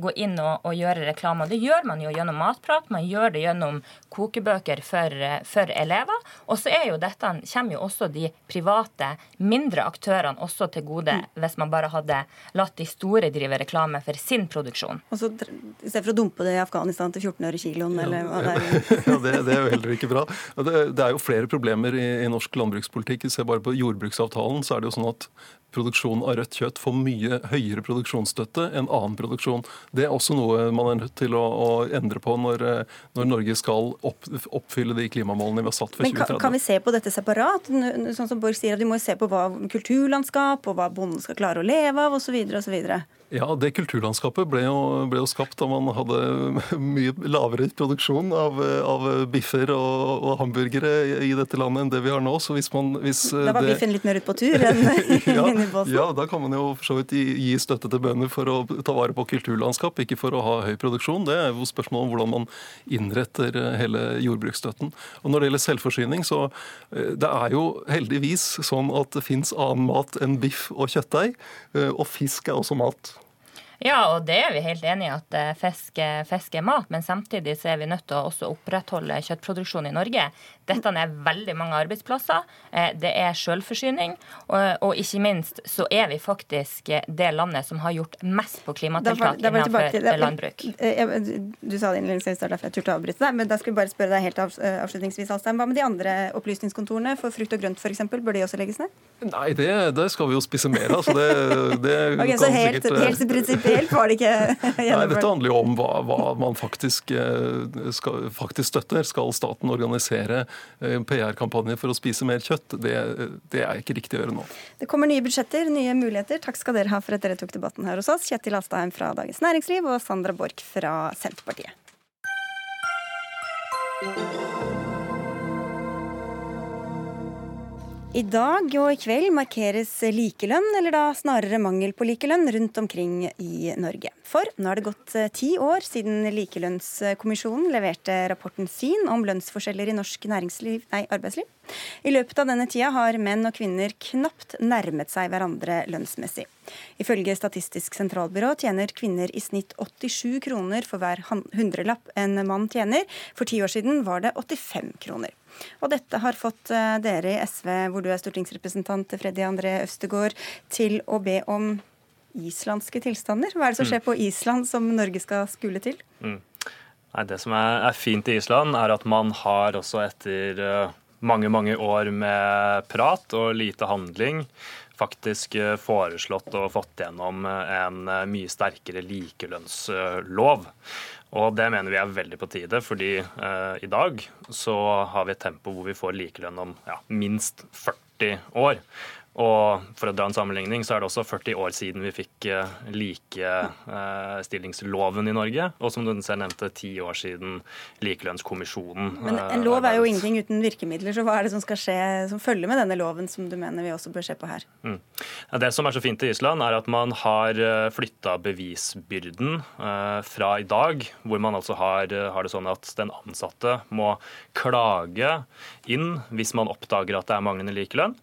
gå inn og, og gjøre reklame. Det gjør man jo gjennom matprat, man gjør det gjennom kokebøker for, for elever. Og så er jo dette, kommer jo også de private, mindre aktørene også til gode, mm. Hvis man bare hadde latt de store drive reklame for sin produksjon. Og så I stedet for å dumpe det i Afghanistan til 14 øre kiloen, ja, eller hva det er? [LAUGHS] ja, det, det, er jo heller ikke bra. Det, det er jo flere problemer i, i norsk landbrukspolitikk. Se bare på jordbruksavtalen, så er det jo sånn at produksjon av rødt kjøtt får mye høyere produksjonsstøtte enn annen produksjon. Det er også noe man er nødt til å, å endre på når, når, Norge skal opp, oppfylle de klimamålene vi har satt for 2030. Men kan, kan vi se på dette separat? Sånn som Borg sier, at Vi må se på hva kulturlandskap og hva bonden skal klare å leve av osv. osv. Ja, det kulturlandskapet ble jo, ble jo, skapt da man hadde [LAUGHS] mye lavere produksjon av, av biffer og, og, hamburgere i dette landet enn det vi har nå. Så hvis man hvis Da var det... biffen litt mer ute på tur enn [LAUGHS] ja, i båsen? Ja, da kan man jo for så vidt gi, gi støtte til bønder for å ta vare på kulturlandskap, ikke for å ha høy produksjon. Det er jo spørsmålet om hvordan man innretter hele jordbruksstøtten. Og når det gjelder selvforsyning, så eh, det er jo heldigvis sånn at det fins annen mat enn biff og kjøttdeig. Eh, og fisk er også mat. Ja, og det er vi helt enig i at eh, fisk, er mat. Men samtidig så er vi nødt til å også opprettholde kjøttproduksjon i Norge. Dette er veldig mange arbeidsplasser. Eh, det er selvforsyning. Og, og ikke minst så er vi faktisk det landet som har gjort mest på klimatiltak innenfor landbruk. Du sa det innledningsvis, derfor jeg turte å avbryte deg. Men da skulle vi bare spørre deg helt avslutningsvis, Alstein. Hva med de andre opplysningskontorene for frukt og grønt f.eks.? Bør de også legges ned? Nei, det, det skal vi jo spise mer av. Så det, det [LAUGHS] okay, så helt, sikkert, helt prinsipielt var det ikke [LAUGHS] Nei, Dette handler jo om hva, hva man faktisk, eh, skal, faktisk, støtter. Skal staten organisere eh, PR-kampanjer for å spise mer kjøtt? Det, det, er ikke riktig å gjøre nå. Det kommer nye budsjetter, nye muligheter. Takk skal dere ha for at dere tok debatten her hos oss. Kjetil Astheim fra Dagens Næringsliv og Sandra Borch fra Senterpartiet. I dag og i kveld markeres likelønn, eller da snarere mangel på likelønn, rundt omkring i Norge. For nå er det gått eh, ti år siden Likelønnskommisjonen leverte rapporten sin om lønnsforskjeller i norsk nei, arbeidsliv. I løpet av denne tida har menn og kvinner knapt nærmet seg hverandre lønnsmessig. Ifølge Statistisk sentralbyrå tjener kvinner i snitt 87 kroner for hver hundrelapp en mann tjener. For ti år siden var det 85 kroner. Og dette har fått eh, dere i SV, hvor du er stortingsrepresentant Freddy André Øvstegård, til å be om islandske tilstander. Hva er det som skjer mm. på Island som Norge skal skule til? Mm. Nei, det som er, er, fint i Island, er at man har også etter uh, mange, mange år med prat og lite handling faktisk uh, foreslått og fått gjennom en mye sterkere likelønnslov. Og det mener vi er veldig på tide, fordi eh, i dag så har vi et tempo hvor vi får likelønn om ja, minst 40 år. Og for å dra en sammenligning, så er det også 40 år siden vi fikk uh, likestillingsloven i Norge. Og som du selv nevnte, ti år siden Likelønnskommisjonen. Men en lov er jo ingenting uten virkemidler, så hva er det som skal skje som følger med denne loven, som du mener vi også bør se på her? Mm. Det som er så fint i Island, er at man har flytta bevisbyrden fra i dag, hvor man altså har, har det sånn at den ansatte må klage inn hvis man oppdager at det er manglende likelønn.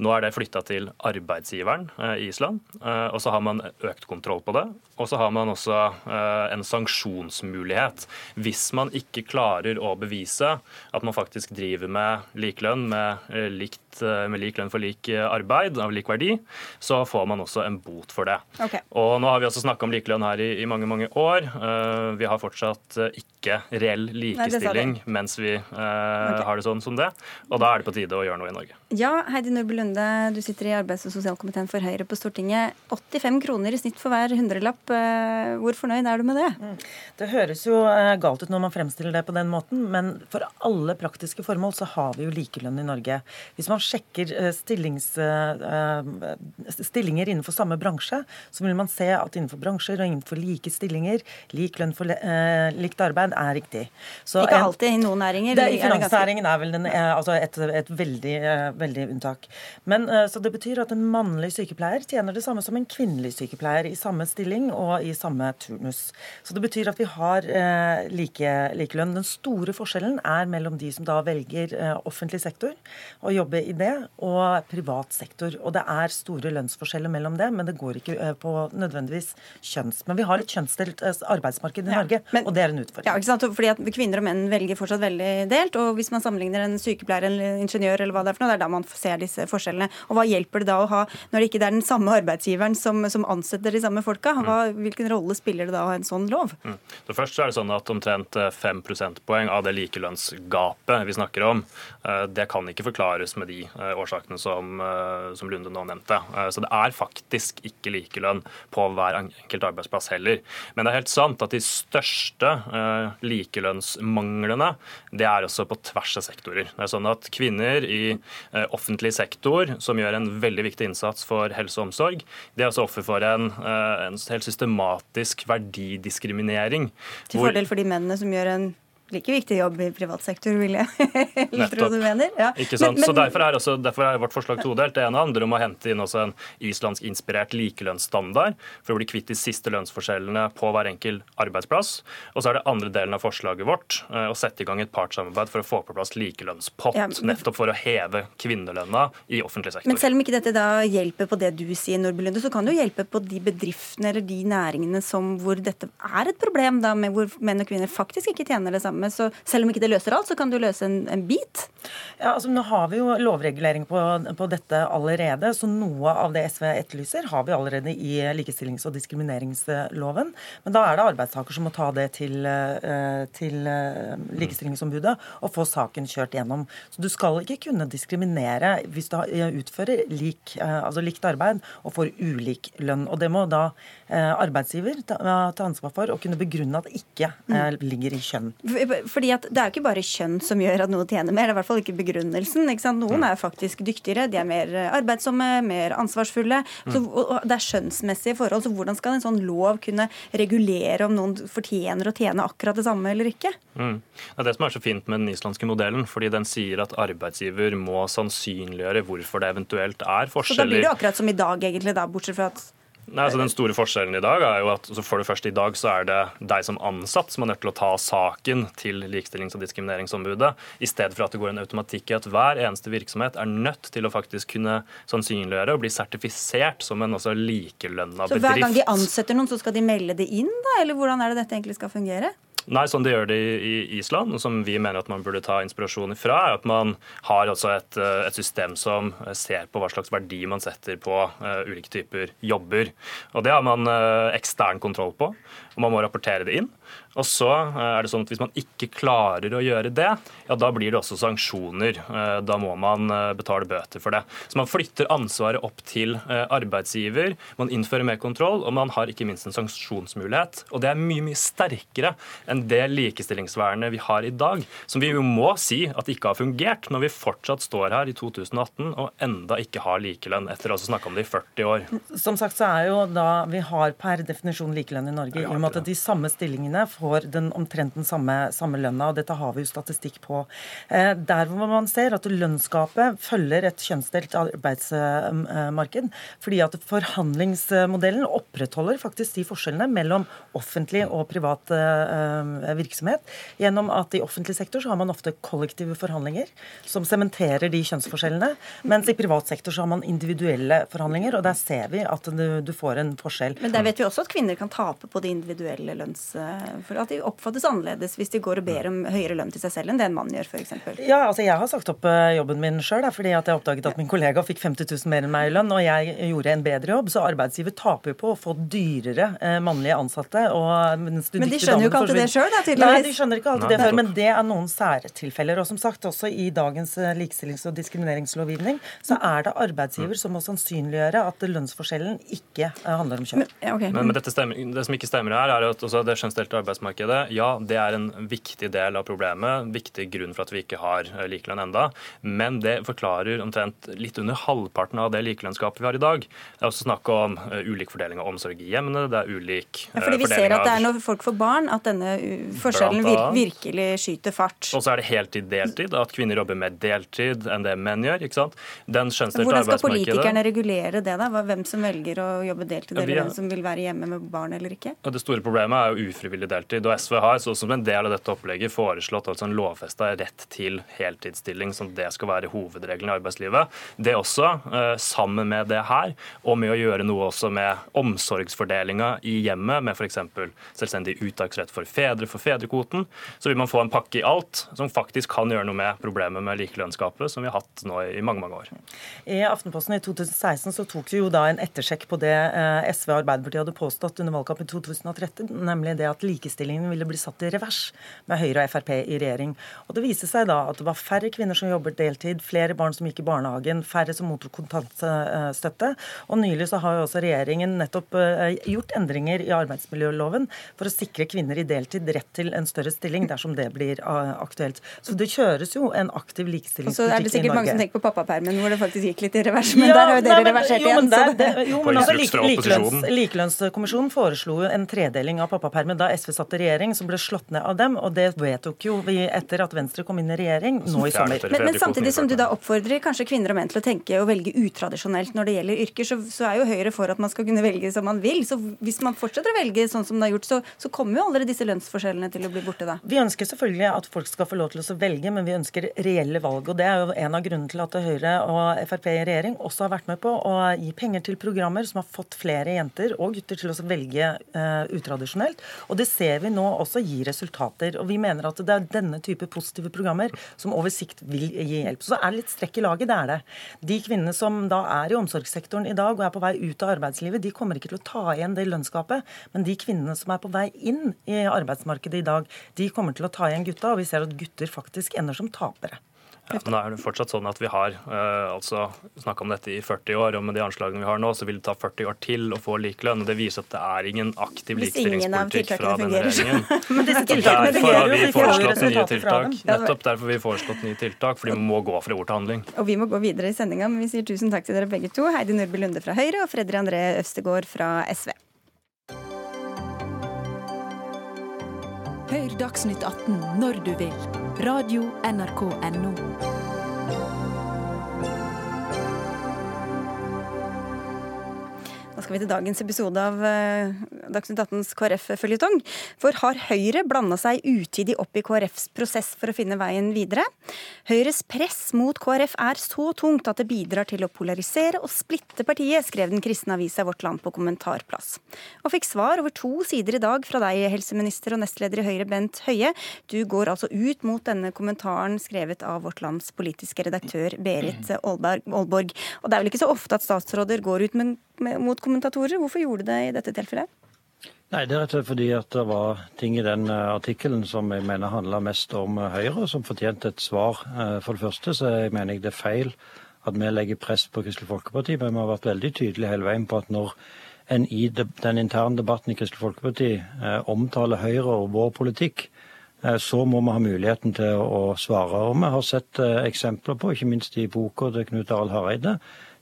Nå er det flytta til arbeidsgiveren eh, i Island, eh, og så har man økt kontroll på det. Og så har man også eh, en sanksjonsmulighet hvis man ikke klarer å bevise at man faktisk driver med likelønn, med, likt, med lik lønn for lik arbeid av lik verdi, så får man også en bot for det. Okay. Og nå har vi også snakka om likelønn her i, i, mange, mange år. Vi har fortsatt ikke reell likestilling Nei, mens vi okay. har det sånn som det. Og da er det på tide å gjøre noe i Norge. Ja, Heidi Nordby Lunde, du sitter i arbeids- og sosialkomiteen for Høyre på Stortinget. 85 kroner i snitt for hver hundrelapp. Eh, hvor fornøyd er du med det? Mm. Det høres jo eh, galt ut når man fremstiller det på den måten, men for alle praktiske formål så har vi jo likelønn i Norge. Hvis man sjekker eh, stillings, stillinger innenfor samme bransje, så vil man se at innenfor bransjer og innenfor like stillinger, lik lønn for likt arbeid er riktig. Så Ikke alltid i noen næringer? Det, I finansnæringen er vel den, altså et, et veldig veldig unntak. Men, eh, så Det betyr at en mannlig sykepleier tjener det samme som en kvinnelig sykepleier i samme stilling og i samme turnus. Så det betyr at vi har eh, like, likelønn. Den store forskjellen er mellom de som da velger eh, offentlig sektor og jobbe i det, og privat sektor. Og det er store lønnsforskjeller mellom det, men det går ikke eh, på nødvendigvis kjønns. Men vi har et kjønnsdelt eh, arbeidsmarked i Norge, men, og det er en utfordring. Ja, ikke sant? Fordi at Kvinner og menn velger fortsatt veldig delt. og Hvis man sammenligner en sykepleier eller en ingeniør, eller hva det er for noe, det er da man ser disse forskjellene. Og hva hjelper det da å ha, når det ikke er den samme arbeidsgiveren som, som ansetter de samme folka? Hva, hvilken rolle spiller det da å ha en sånn lov? Mm. Det første er det sånn at Omtrent 5 prosentpoeng av det likelønnsgapet vi snakker om, eh, det kan ikke forklares med de eh, årsakene som, eh, som Lunde nå nevnte. Så det er faktisk ikke likelønn på hver enkelt arbeidsplass heller. Men det er helt sant at de største likelønnsmanglene det er også på tvers av sektorer. Det er sånn at Kvinner i Eh, offentlig sektor, som gjør en veldig viktig innsats for helse og omsorg, det er også offer for en, eh, en helt systematisk verdidiskriminering. Til fordel for de mennene som gjør en like viktig jobb i privat sektor, vil jeg [LAUGHS] tro du mener. Ja. Ikke sant? Men, men, så derfor er, også, derfor er, vårt forslag todelt. Det ene handler om å hente inn også en islandsk inspirert likelønnsstandard for å bli kvitt de siste lønnsforskjellene på hver enkel arbeidsplass. Og så er det andre delen av forslaget vårt eh, å sette i gang et partssamarbeid for å få på plass likelønnspott, ja, men, nettopp for å heve kvinnelønna i offentlig sektor. Men selv om ikke dette da hjelper på det du sier, Nordby Lunde, så kan det jo hjelpe på de bedriftene eller de næringene som, hvor dette er et problem, da, med hvor menn og kvinner faktisk ikke tjener det samme. Så selv om ikke det løser alt, så kan du løse en, en bit. Ja, altså Nå har vi jo lovregulering på, på, dette allerede, så noe av det SV etterlyser, har vi allerede i likestillings- og diskrimineringsloven. Men da er det arbeidstaker som må ta det til, eh, til eh, Likestillingsombudet og få saken kjørt gjennom. Så du skal ikke kunne diskriminere hvis du utfører lik, eh, altså likt arbeid og får ulik lønn. Og det må da arbeidsgiver ta, ta ansvar for og kunne begrunne at det ikke mm. ligger i kjønn. Fordi at Det er jo ikke bare kjønn som gjør at noe tjener mer, det er i hvert fall ikke begrunnelsen. Ikke Noen mm. er faktisk dyktigere, de er mer arbeidsomme, mer ansvarsfulle. Mm. Så, og det er skjønnsmessige forhold. så Hvordan skal en sånn lov kunne regulere om noen fortjener å tjene akkurat det samme eller ikke? Mm. Det er det som er så fint med den islandske modellen, fordi den sier at arbeidsgiver må sannsynliggjøre hvorfor det eventuelt er forskjeller. Så da blir det akkurat som i dag, egentlig, da, bortsett fra at Nei, altså Den store forskjellen i dag er jo at altså for det første i dag så er det deg som ansatt som er nødt til å ta saken til Likestillings- og diskrimineringsombudet, i stedet for at det går en automatikk i at hver eneste virksomhet er nødt til å faktisk kunne sannsynliggjøre og bli sertifisert som en også likelønna bedrift. Så hver gang de ansetter noen, så skal de melde det inn, da? Eller hvordan er det dette egentlig skal fungere? Nei, sånn de gjør det i Island, og som vi mener at man burde ta inspirasjon ifra, er at man har altså et, eh, et, system som ser på hva slags verdi man setter på uh, ulike typer jobber. Og Det har man uh, ekstern kontroll på, og man må rapportere det inn. Og så eh, er det sånn at Hvis man ikke klarer å gjøre det, ja, da blir det også sanksjoner. Eh, da må man eh, betale bøter for det. Så Man flytter ansvaret opp til arbeidsgiver, man innfører mer kontroll, og man har ikke minst en sanksjonsmulighet. Og Det er mye mye sterkere enn det likestillingsvernet vi har i dag, som vi jo må si at ikke har fungert, når vi fortsatt står her i 2018 og enda ikke har likelønn, etter å ha snakka om det i 40 år. Som sagt så er jo da vi har per definisjon likelønn i Norge, i og med at de samme stillingene får den omtrent den samme, samme lønna, og dette har vi jo statistikk på. Eh, der hvor man ser at lønnsgapet følger et kjønnsdelt arbeidsmarked, fordi at forhandlingsmodellen opprettholder faktisk de forskjellene mellom offentlig og privat eh, virksomhet, gjennom at i offentlig sektor så har man ofte kollektive forhandlinger som sementerer de kjønnsforskjellene, mens i privat sektor så har man individuelle forhandlinger, og der ser vi at du, du får en forskjell. Men der vet vi også at kvinner kan tape på de individuelle lønns for at de oppfattes annerledes hvis de går og ber om høyere lønn til seg selv enn det en mann gjør, f.eks. Ja, altså jeg har sagt opp eh, jobben min sjøl fordi at jeg oppdaget at min kollega fikk 50 000 mer enn meg i lønn, og jeg gjorde en bedre jobb. Så arbeidsgiver taper jo på å få dyrere eh, mannlige ansatte. Og, men de skjønner jo ikke alltid det sjøl, da, tydeligvis. Nei, de skjønner ikke alltid det før, men det er noen særtilfeller. Og som sagt, også i dagens eh, likestillings- og diskrimineringslovgivning så er det arbeidsgiver som må sannsynliggjøre at lønnsforskjellen ikke handler om kjønn. Men, okay. men, men det som ikke stemmer her, er at det kjønnsdelte arbeidsmarkedet arbeidsmarkedet, ja, det er en viktig del av problemet. Viktig grunn for at vi ikke har eh, likelønn enda. Men det forklarer omtrent litt under halvparten av det likelønnsgapet vi har i dag. Det er også snakk om uh, ulik fordeling av omsorg i hjemmene. Det er ulik ja, fordi Vi ser at det er når folk får barn at denne forskjellen vir virkelig skyter fart. Og så er det heltid-deltid. At kvinner jobber mer deltid enn det menn gjør. ikke sant? Den Hvordan skal politikerne regulere det? da? Hvem som velger å jobbe deltid, eller hvem som vil være hjemme med barn eller ikke? Det store problemet er jo ufrivillig deltid. Og SV har så som en del av dette opplegget foreslått altså en lovfesta rett til heltidsstilling, som det skal være hovedregelen i arbeidslivet. Det også, eh, sammen med det her, og med å gjøre noe også med omsorgsfordelinga i hjemmet, med f.eks. selvstendig uttaksrett for fedre for fedrekvoten, så vil man få en pakke i alt som faktisk kan gjøre noe med problemet med likelønnsgapet, som vi har hatt nå i mange mange år. I Aftenposten i 2016 så tok vi jo da en ettersjekk på det eh, SV og Arbeiderpartiet hadde påstått under valgkampen i 2013, nemlig det at likestilling likestillingen ville bli satt i revers med Høyre og Frp i regjering. Og Det viste seg da at det var færre kvinner som jobbet deltid, flere barn som gikk i barnehagen, færre som mottok kontantstøtte. Og nylig så har jo også regjeringen nettopp eh, gjort endringer i arbeidsmiljøloven for å sikre kvinner i deltid rett til en større stilling dersom det blir uh, aktuelt. Så det kjøres jo en aktiv likestillingspolitikk i Norge. Og så er det sikkert mange som tenker på pappapermen, hvor det faktisk gikk litt i revers. Men ja, der har jo dere reversert igjen. Der, det, jo, men altså, like, likelønns, Likelønnskommisjonen foreslo en tredeling av pappapermen da SV satt i regjering, som ble slått ned av dem. Og det vedtok jo vi etter at Venstre kom inn i regjering nå i sommer. Men, men samtidig som du da oppfordrer kanskje kvinner og menn til å tenke og velge utradisjonelt når det gjelder yrker, så, så, er jo Høyre for at man skal kunne velge som man vil. Så hvis man fortsetter å velge sånn som det har gjort, så, så kommer jo aldri disse lønnsforskjellene til å bli borte da. Vi ønsker selvfølgelig at folk skal få lov til å velge, men vi ønsker reelle valg. og Det er jo en av grunnene til at Høyre og Frp i regjering også har vært med på å gi penger til programmer som har fått flere jenter og gutter til å velge uh, utradisjonelt. Og det ser vi nå også gir resultater. Og vi mener at det er denne type positive programmer som over sikt vil gi hjelp. Så er det litt strekk i laget, det er det. De kvinnene som da er i omsorgssektoren i dag og er på vei ut av arbeidslivet, de kommer ikke til å ta igjen det lønnsgapet. Men de kvinnene som er på vei inn i arbeidsmarkedet i dag, de kommer til å ta igjen gutta, og vi ser at gutter faktisk ender som tapere. Ja, men da er det fortsatt sånn at Vi har uh, altså snakka om dette i 40 år, og med de anslagene vi har nå, så vil det ta 40 år til å få likelønn. og Det viser at det er ingen aktiv likestillingspolitikk fra denne regjeringen. [LAUGHS] men disse derfor har vi foreslått nye tiltak. Nettopp derfor har vi foreslått nye tiltak, fordi vi må gå fra ord til handling. Og Vi må gå videre i sendinga, men vi sier tusen takk til dere begge to. Heidi Nordby Lunde fra Høyre og Fredrik André Øvstegård fra SV. Hør Dagsnytt 18 når du vil. Radio NRK Radio.nrk.no. Da skal vi til dagens episode av uh, Dagsnytt 18s KrF-føljetong. For har Høyre blanda seg utidig opp i KrFs prosess for å finne veien videre? Høyres press mot KrF er så tungt at det bidrar til å polarisere og splitte partiet, skrev den kristne avisa Vårt Land på kommentarplass. Og fikk svar over to sider i dag fra deg, helseminister og nestleder i Høyre, Bent Høie. Du går altså ut mot denne kommentaren skrevet av Vårt Lands politiske redaktør Berit Aalborg. Og det er vel ikke så ofte at statsråder går ut med, mot kommentatorer. Hvorfor gjorde du det i dette tilfellet? Nei, Det er rett og slett fordi at det var ting i den eh, artikkelen som jeg mener handla mest om eh, Høyre, som fortjente et svar. Eh, for det første så jeg mener jeg det er feil at vi legger press på Kristelig Folkeparti, men vi har vært veldig tydelige hele veien på at når en i den interne debatten i Kristelig Folkeparti omtaler Høyre og vår politikk, så må vi ha muligheten til å svare. Og vi har sett eksempler på, ikke minst i boka til Knut Arild Hareide,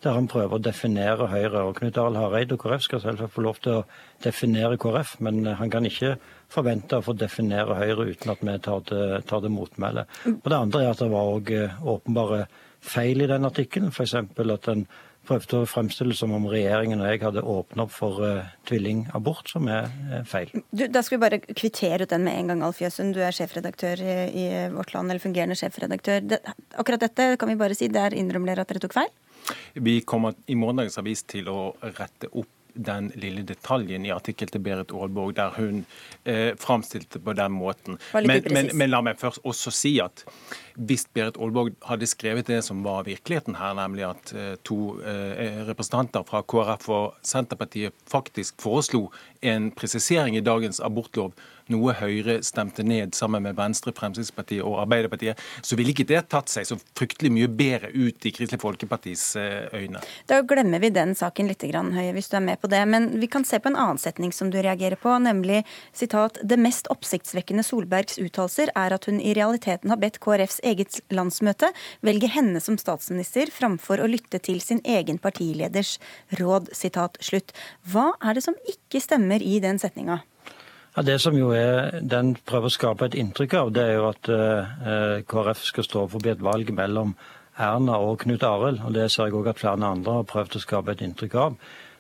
der han prøver å definere Høyre. Og Knut Arild Hareide og KrF skal selvsagt få lov til å definere KrF, men eh, han kan ikke forvente å få definere Høyre uten at vi tar det, tar motmæle. Og Det andre er at det var òg eh, åpenbare feil i den artikkelen, f.eks. at en prøvde å fremstille som om regjeringen og jeg hadde åpnet opp for uh, tvillingabort, som er uh, feil. Du, da skal vi bare kvittere ut den med en gang, Alf Jøsund. Du er sjefredaktør i, i Vårt Land, eller fungerende sjefredaktør. Det, akkurat dette kan vi bare si, der innrømmer dere at dere tok feil? Vi kommer i morgendagens avis til å rette opp den lille detaljen i artikkelen til Berit Aalborg der hun eh, framstilte på den måten. Men, men, men, la meg først også si at hvis Berit Aalborg hadde skrevet det som var virkeligheten her, nemlig at eh, to eh, representanter fra KrF og Senterpartiet faktisk foreslo en presisering i dagens abortlov, noe Høyre stemte ned sammen med Venstre, Fremskrittspartiet og Arbeiderpartiet, så ville ikke det tatt seg så fryktelig mye bedre ut i Kristelig Folkepartis eh, øyne. Da glemmer vi den saken litt, Høie, hvis du er med på det. Men vi kan se på en annen setning som du reagerer på, nemlig sitat det mest oppsiktsvekkende Solbergs uttalelser er at hun i realiteten har bedt KrFs eget landsmøte velge henne som statsminister framfor å lytte til sin egen partileders råd. Sitat slutt. Hva er det som ikke stemmer i den setninga? Ja, Det som jo er den prøver å skape et inntrykk av, det er jo at eh, KrF skal stå forbi et valg mellom Erna og Knut Arild. Og det ser jeg òg at flere andre har prøvd å skape et inntrykk av.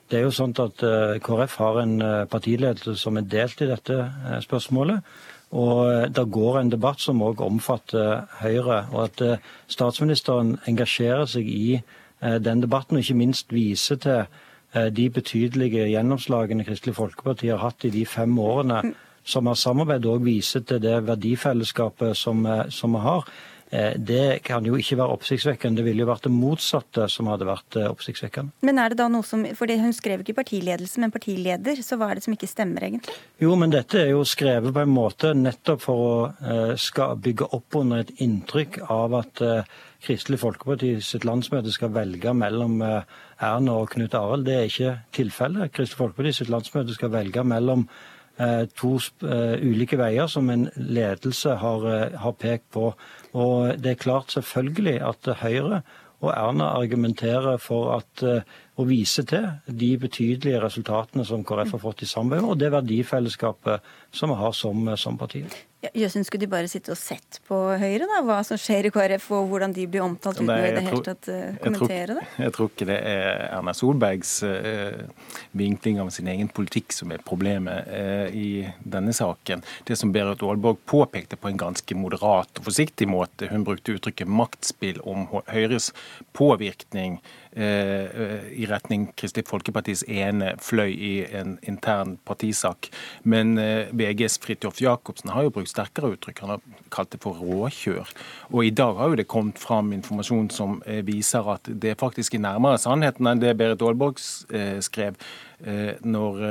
Det er jo sånn at eh, KrF har en eh, partiledelse som er delt i dette eh, spørsmålet. Og eh, det går en debatt som òg omfatter Høyre. Og at eh, statsministeren engasjerer seg i den debatten, og ikke minst viser til de betydelige gjennomslagene Kristelig Folkeparti har hatt i de fem årene mm. som har samarbeidet, òg viser til det verdifellesskapet som, som vi har. Eh, det kan jo ikke være oppsiktsvekkende. Det ville jo vært det motsatte som hadde vært eh, oppsiktsvekkende. Men er det da noe som, for Hun skrev ikke partiledelse, men partileder, så hva er det som ikke stemmer, egentlig? Jo, men dette er jo skrevet på en måte nettopp for å bygge opp under et inntrykk av at Kristelig Folkeparti sitt landsmøte skal velge mellom Erna og Knut Arild. Det er ikke tilfellet. Kristelig Folkeparti sitt landsmøte skal velge mellom to ulike veier som en ledelse har, har pekt på. Og det er klart selvfølgelig at Høyre og Erna argumenterer for at å vise til de betydelige resultatene som KrF har fått i samarbeid, og det verdifellesskapet som vi har som, som parti. Ja, Jøssen, skulle de bare sitte og sett på Høyre, da? Hva som skjer i KrF, og hvordan de blir omtalt uten å i det hele tatt uh, kommentere det? Jeg tror ikke det er Erna Solbergs uh, vinkling av sin egen politikk som er problemet uh, i denne saken. Det som Berit Aalborg påpekte på en ganske moderat og forsiktig måte, hun brukte uttrykket maktspill om Høyres påvirkning i retning Kristelig Folkepartis ene fløy i en intern partisak. Men VGs Fridtjof Jacobsen har jo brukt sterkere uttrykk. Han har kalt det for råkjør. Og i dag har jo det kommet fram informasjon som eh, viser at det faktisk er nærmere sannheten enn det Berit Aalborg eh, skrev eh, når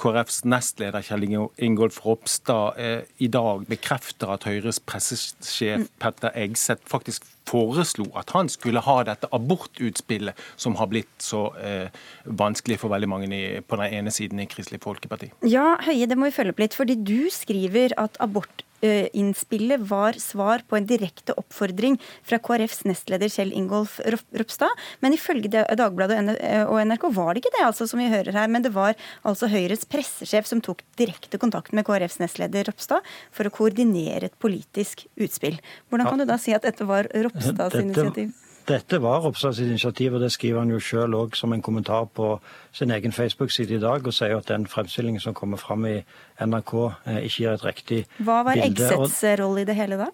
KrFs nestleder Kjell Ingolf Ropstad i dag bekrefter at Høyres pressesjef Petter Egseth faktisk foreslo at han skulle ha dette abortutspillet som har blitt så eh, vanskelig for veldig mange i, på den ene siden i Kristelig Folkeparti. Ja, Høie, det må vi følge opp litt. fordi du skriver at abort innspillet var svar på en direkte oppfordring fra KrFs nestleder Kjell Ingolf Ropstad. Men ifølge Dagbladet og NRK var det ikke det, altså, som vi hører her. Men det var altså Høyres pressesjef som tok direkte kontakt med KrFs nestleder Ropstad for å koordinere et politisk utspill. Hvordan kan du da si at dette var Ropstads initiativ? Dette var Ropstad sitt initiativ, og det skriver han jo sjøl òg som en kommentar på sin egen Facebook-side i dag, og sier at den fremstillingen som kommer fram i NRK, eh, ikke gir et riktig bilde. Hva var Eggsets rolle i det hele da?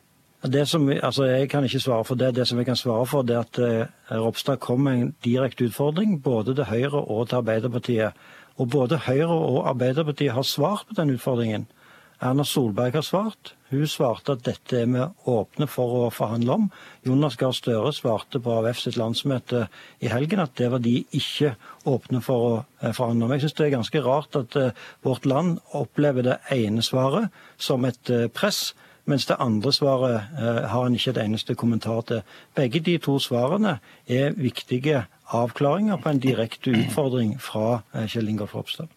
Det som, altså Jeg kan ikke svare for det. Det som jeg kan svare for, det er at eh, Ropstad kom med en direkte utfordring både til Høyre og til Arbeiderpartiet. Og både Høyre og Arbeiderpartiet har svart på den utfordringen. Erna Solberg har svart. Hun svarte at dette er vi åpne for å forhandle om. Jonas Gahr Støre svarte på AUF sitt landsmøte i helgen at det var de ikke åpne for å eh, forhandle om. Jeg syns det er ganske rart at uh, vårt land opplever det ene svaret som et uh, press, mens det andre svaret har en ikke et eneste kommentar til. Begge de to svarene er viktige avklaringer på en direkte utfordring fra Kjell Ingolf Ropstad.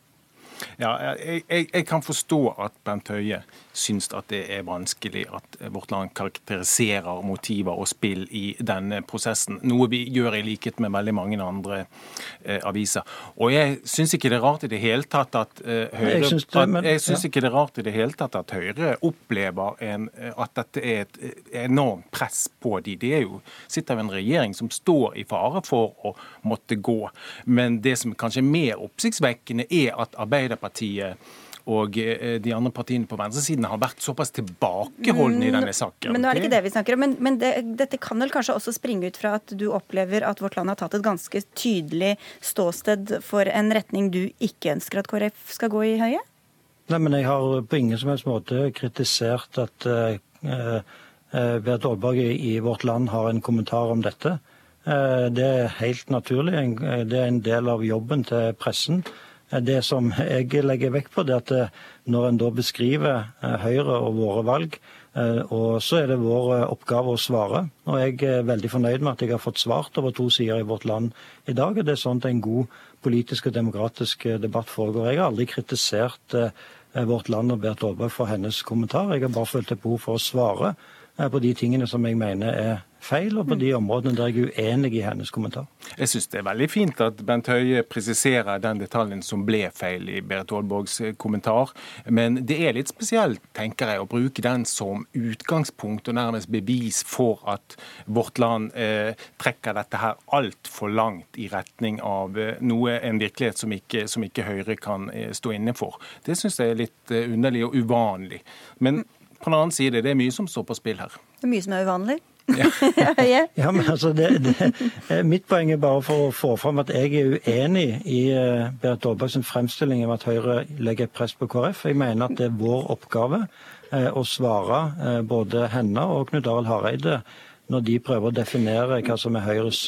Ja, jeg, jeg, jeg, kan forstå at Bent Høie syns at det er vanskelig at vårt land karakteriserer motiver og spill i denne prosessen. Noe vi gjør i likhet med veldig mange andre eh, aviser. Og jeg syns ikke det er rart i det hele tatt at eh, Høyre Jeg syns, ja. ikke det er rart i det hele tatt at Høyre opplever en, at dette er et enormt press på de. Det er jo sitter jo en regjering som står i fare for å måtte gå. Men det som kanskje er mer oppsiktsvekkende, er at Arbeiderpartiet og eh, de andre partiene på venstresiden har vært såpass tilbakeholdne i denne saken. Men nå er det ikke det vi snakker om. Men, men det, dette kan vel kanskje også springe ut fra at du opplever at vårt land har tatt et ganske tydelig ståsted for en retning du ikke ønsker at KrF skal gå i, Høie? Nei, men jeg har på ingen som helst måte kritisert at uh, uh, Berit Aalborg i, i Vårt Land har en kommentar om dette. Uh, det er helt naturlig. Det er en del av jobben til pressen. Det som jeg legger vekt på, det er at eh, når en da beskriver eh, Høyre og våre valg, eh, og så er det vår oppgave å svare. Og jeg er veldig fornøyd med at jeg har fått svart over to sider i Vårt Land i dag. Det er sånn at en god politisk og demokratisk debatt foregår. Jeg har aldri kritisert Vårt Land og Bert Aalberg for hennes kommentar. Jeg har bare følt et behov for å svare på de tingene som jeg mener er feil, og på de områdene der jeg er uenig i hennes kommentar. Jeg syns det er veldig fint at Bent Høie presiserer den detaljen som ble feil i Berit Aalborgs eh, kommentar, men det er litt spesielt, tenker jeg, å bruke den som utgangspunkt og nærmest bevis for at vårt land eh, trekker dette her altfor langt i retning av eh, noe, en virkelighet som ikke, som ikke Høyre kan eh, stå inne for. Det syns jeg er litt eh, underlig og uvanlig. Men på den annen side, det er mye som står på spill her. Det er mye som er uvanlig? ja, [LAUGHS] men altså det, det, eh, Mitt poeng er bare for å få fram at jeg er uenig i uh, Berit Aalbergs fremstilling om at Høyre legger et press på KrF. Jeg mener at det er vår oppgave uh, å svare både henne og Knut Arild Hareide når de prøver å definere hva som er Høyres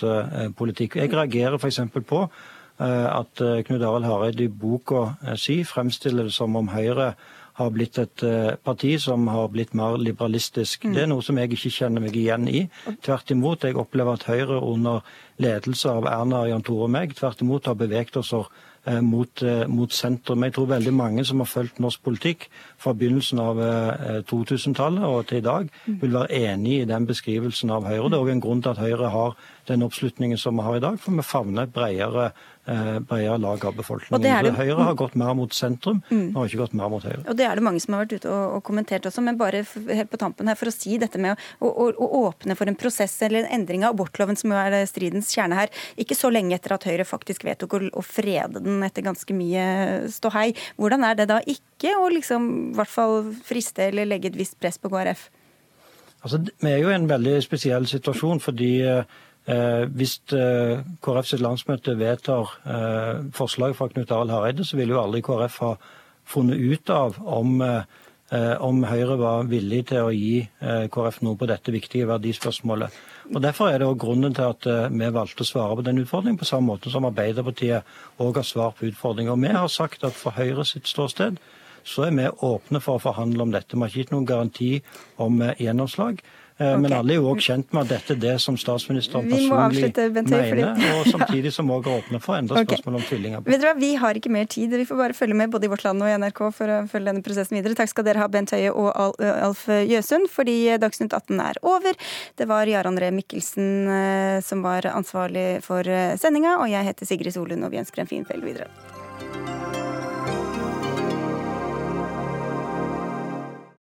politikk. Jeg reagerer f.eks. på at Knut Arild Hareide i boka si fremstiller det som om Høyre har blitt et eh, parti som har blitt mer liberalistisk. Mm. Det er noe som jeg ikke kjenner meg igjen i. Tvert imot, jeg opplever at Høyre under ledelse av Erna, Jan Tore og meg tvert imot har beveget oss mot, mot sentrum. Jeg tror veldig mange som har fulgt norsk politikk fra begynnelsen av 2000-tallet og til i dag, mm. vil være enig i den beskrivelsen av Høyre. Det er òg en grunn til at Høyre har den oppslutningen som vi har i dag, for vi favner et bredere, eh, bredere lag av befolkningen. Det. Høyre har gått mer mot sentrum, mm. har ikke gått mer mot Høyre. Og Det er det mange som har vært ute og, og kommentert også, men bare helt på tampen her for å si dette med å, å, å, åpne for en prosess eller en endring av abortloven, som jo er stridens kjerne her, ikke så lenge etter at Høyre faktisk vedtok å, å frede den etter ganske mye ståhei. Hvordan er det da ikke å liksom, i hvert fall friste eller legge et visst press på KrF? Altså, Vi er jo i en veldig spesiell situasjon fordi eh, Eh, hvis eh, KrF sitt landsmøte vedtar eh, forslaget fra Knut Arild Hareide, så ville jo aldri KrF ha funnet ut av om, om Høyre var villig til å gi KrF noe på dette viktige verdispørsmålet. Og Derfor er det også grunnen til at vi valgte å svare på den utfordringen, på samme måte som Arbeiderpartiet òg har svar på utfordringer. Vi har sagt at for Høyre sitt ståsted så er vi åpne for å forhandle om dette. Vi har ikke gitt noen garanti om gjennomslag. Eh, okay. Men alle er jo òg kjent med at dette er det som statsministeren personlig mener, og [LAUGHS] samtidig som òg åpner åpne for å endre okay. spørsmål om tvillinger. Vet dere, Vi har ikke mer tid. Vi får bare følge med både i Vårt Land og i NRK for å følge denne prosessen videre. Takk skal dere ha, Bent Høie og Alf Jøsund, fordi Dagsnytt 18 er over. Det var Jarand Ree Mikkelsen eh, som var ansvarlig for eh, sendinga, og jeg heter Sigrid Solund, og vi ønsker en fin kveld videre.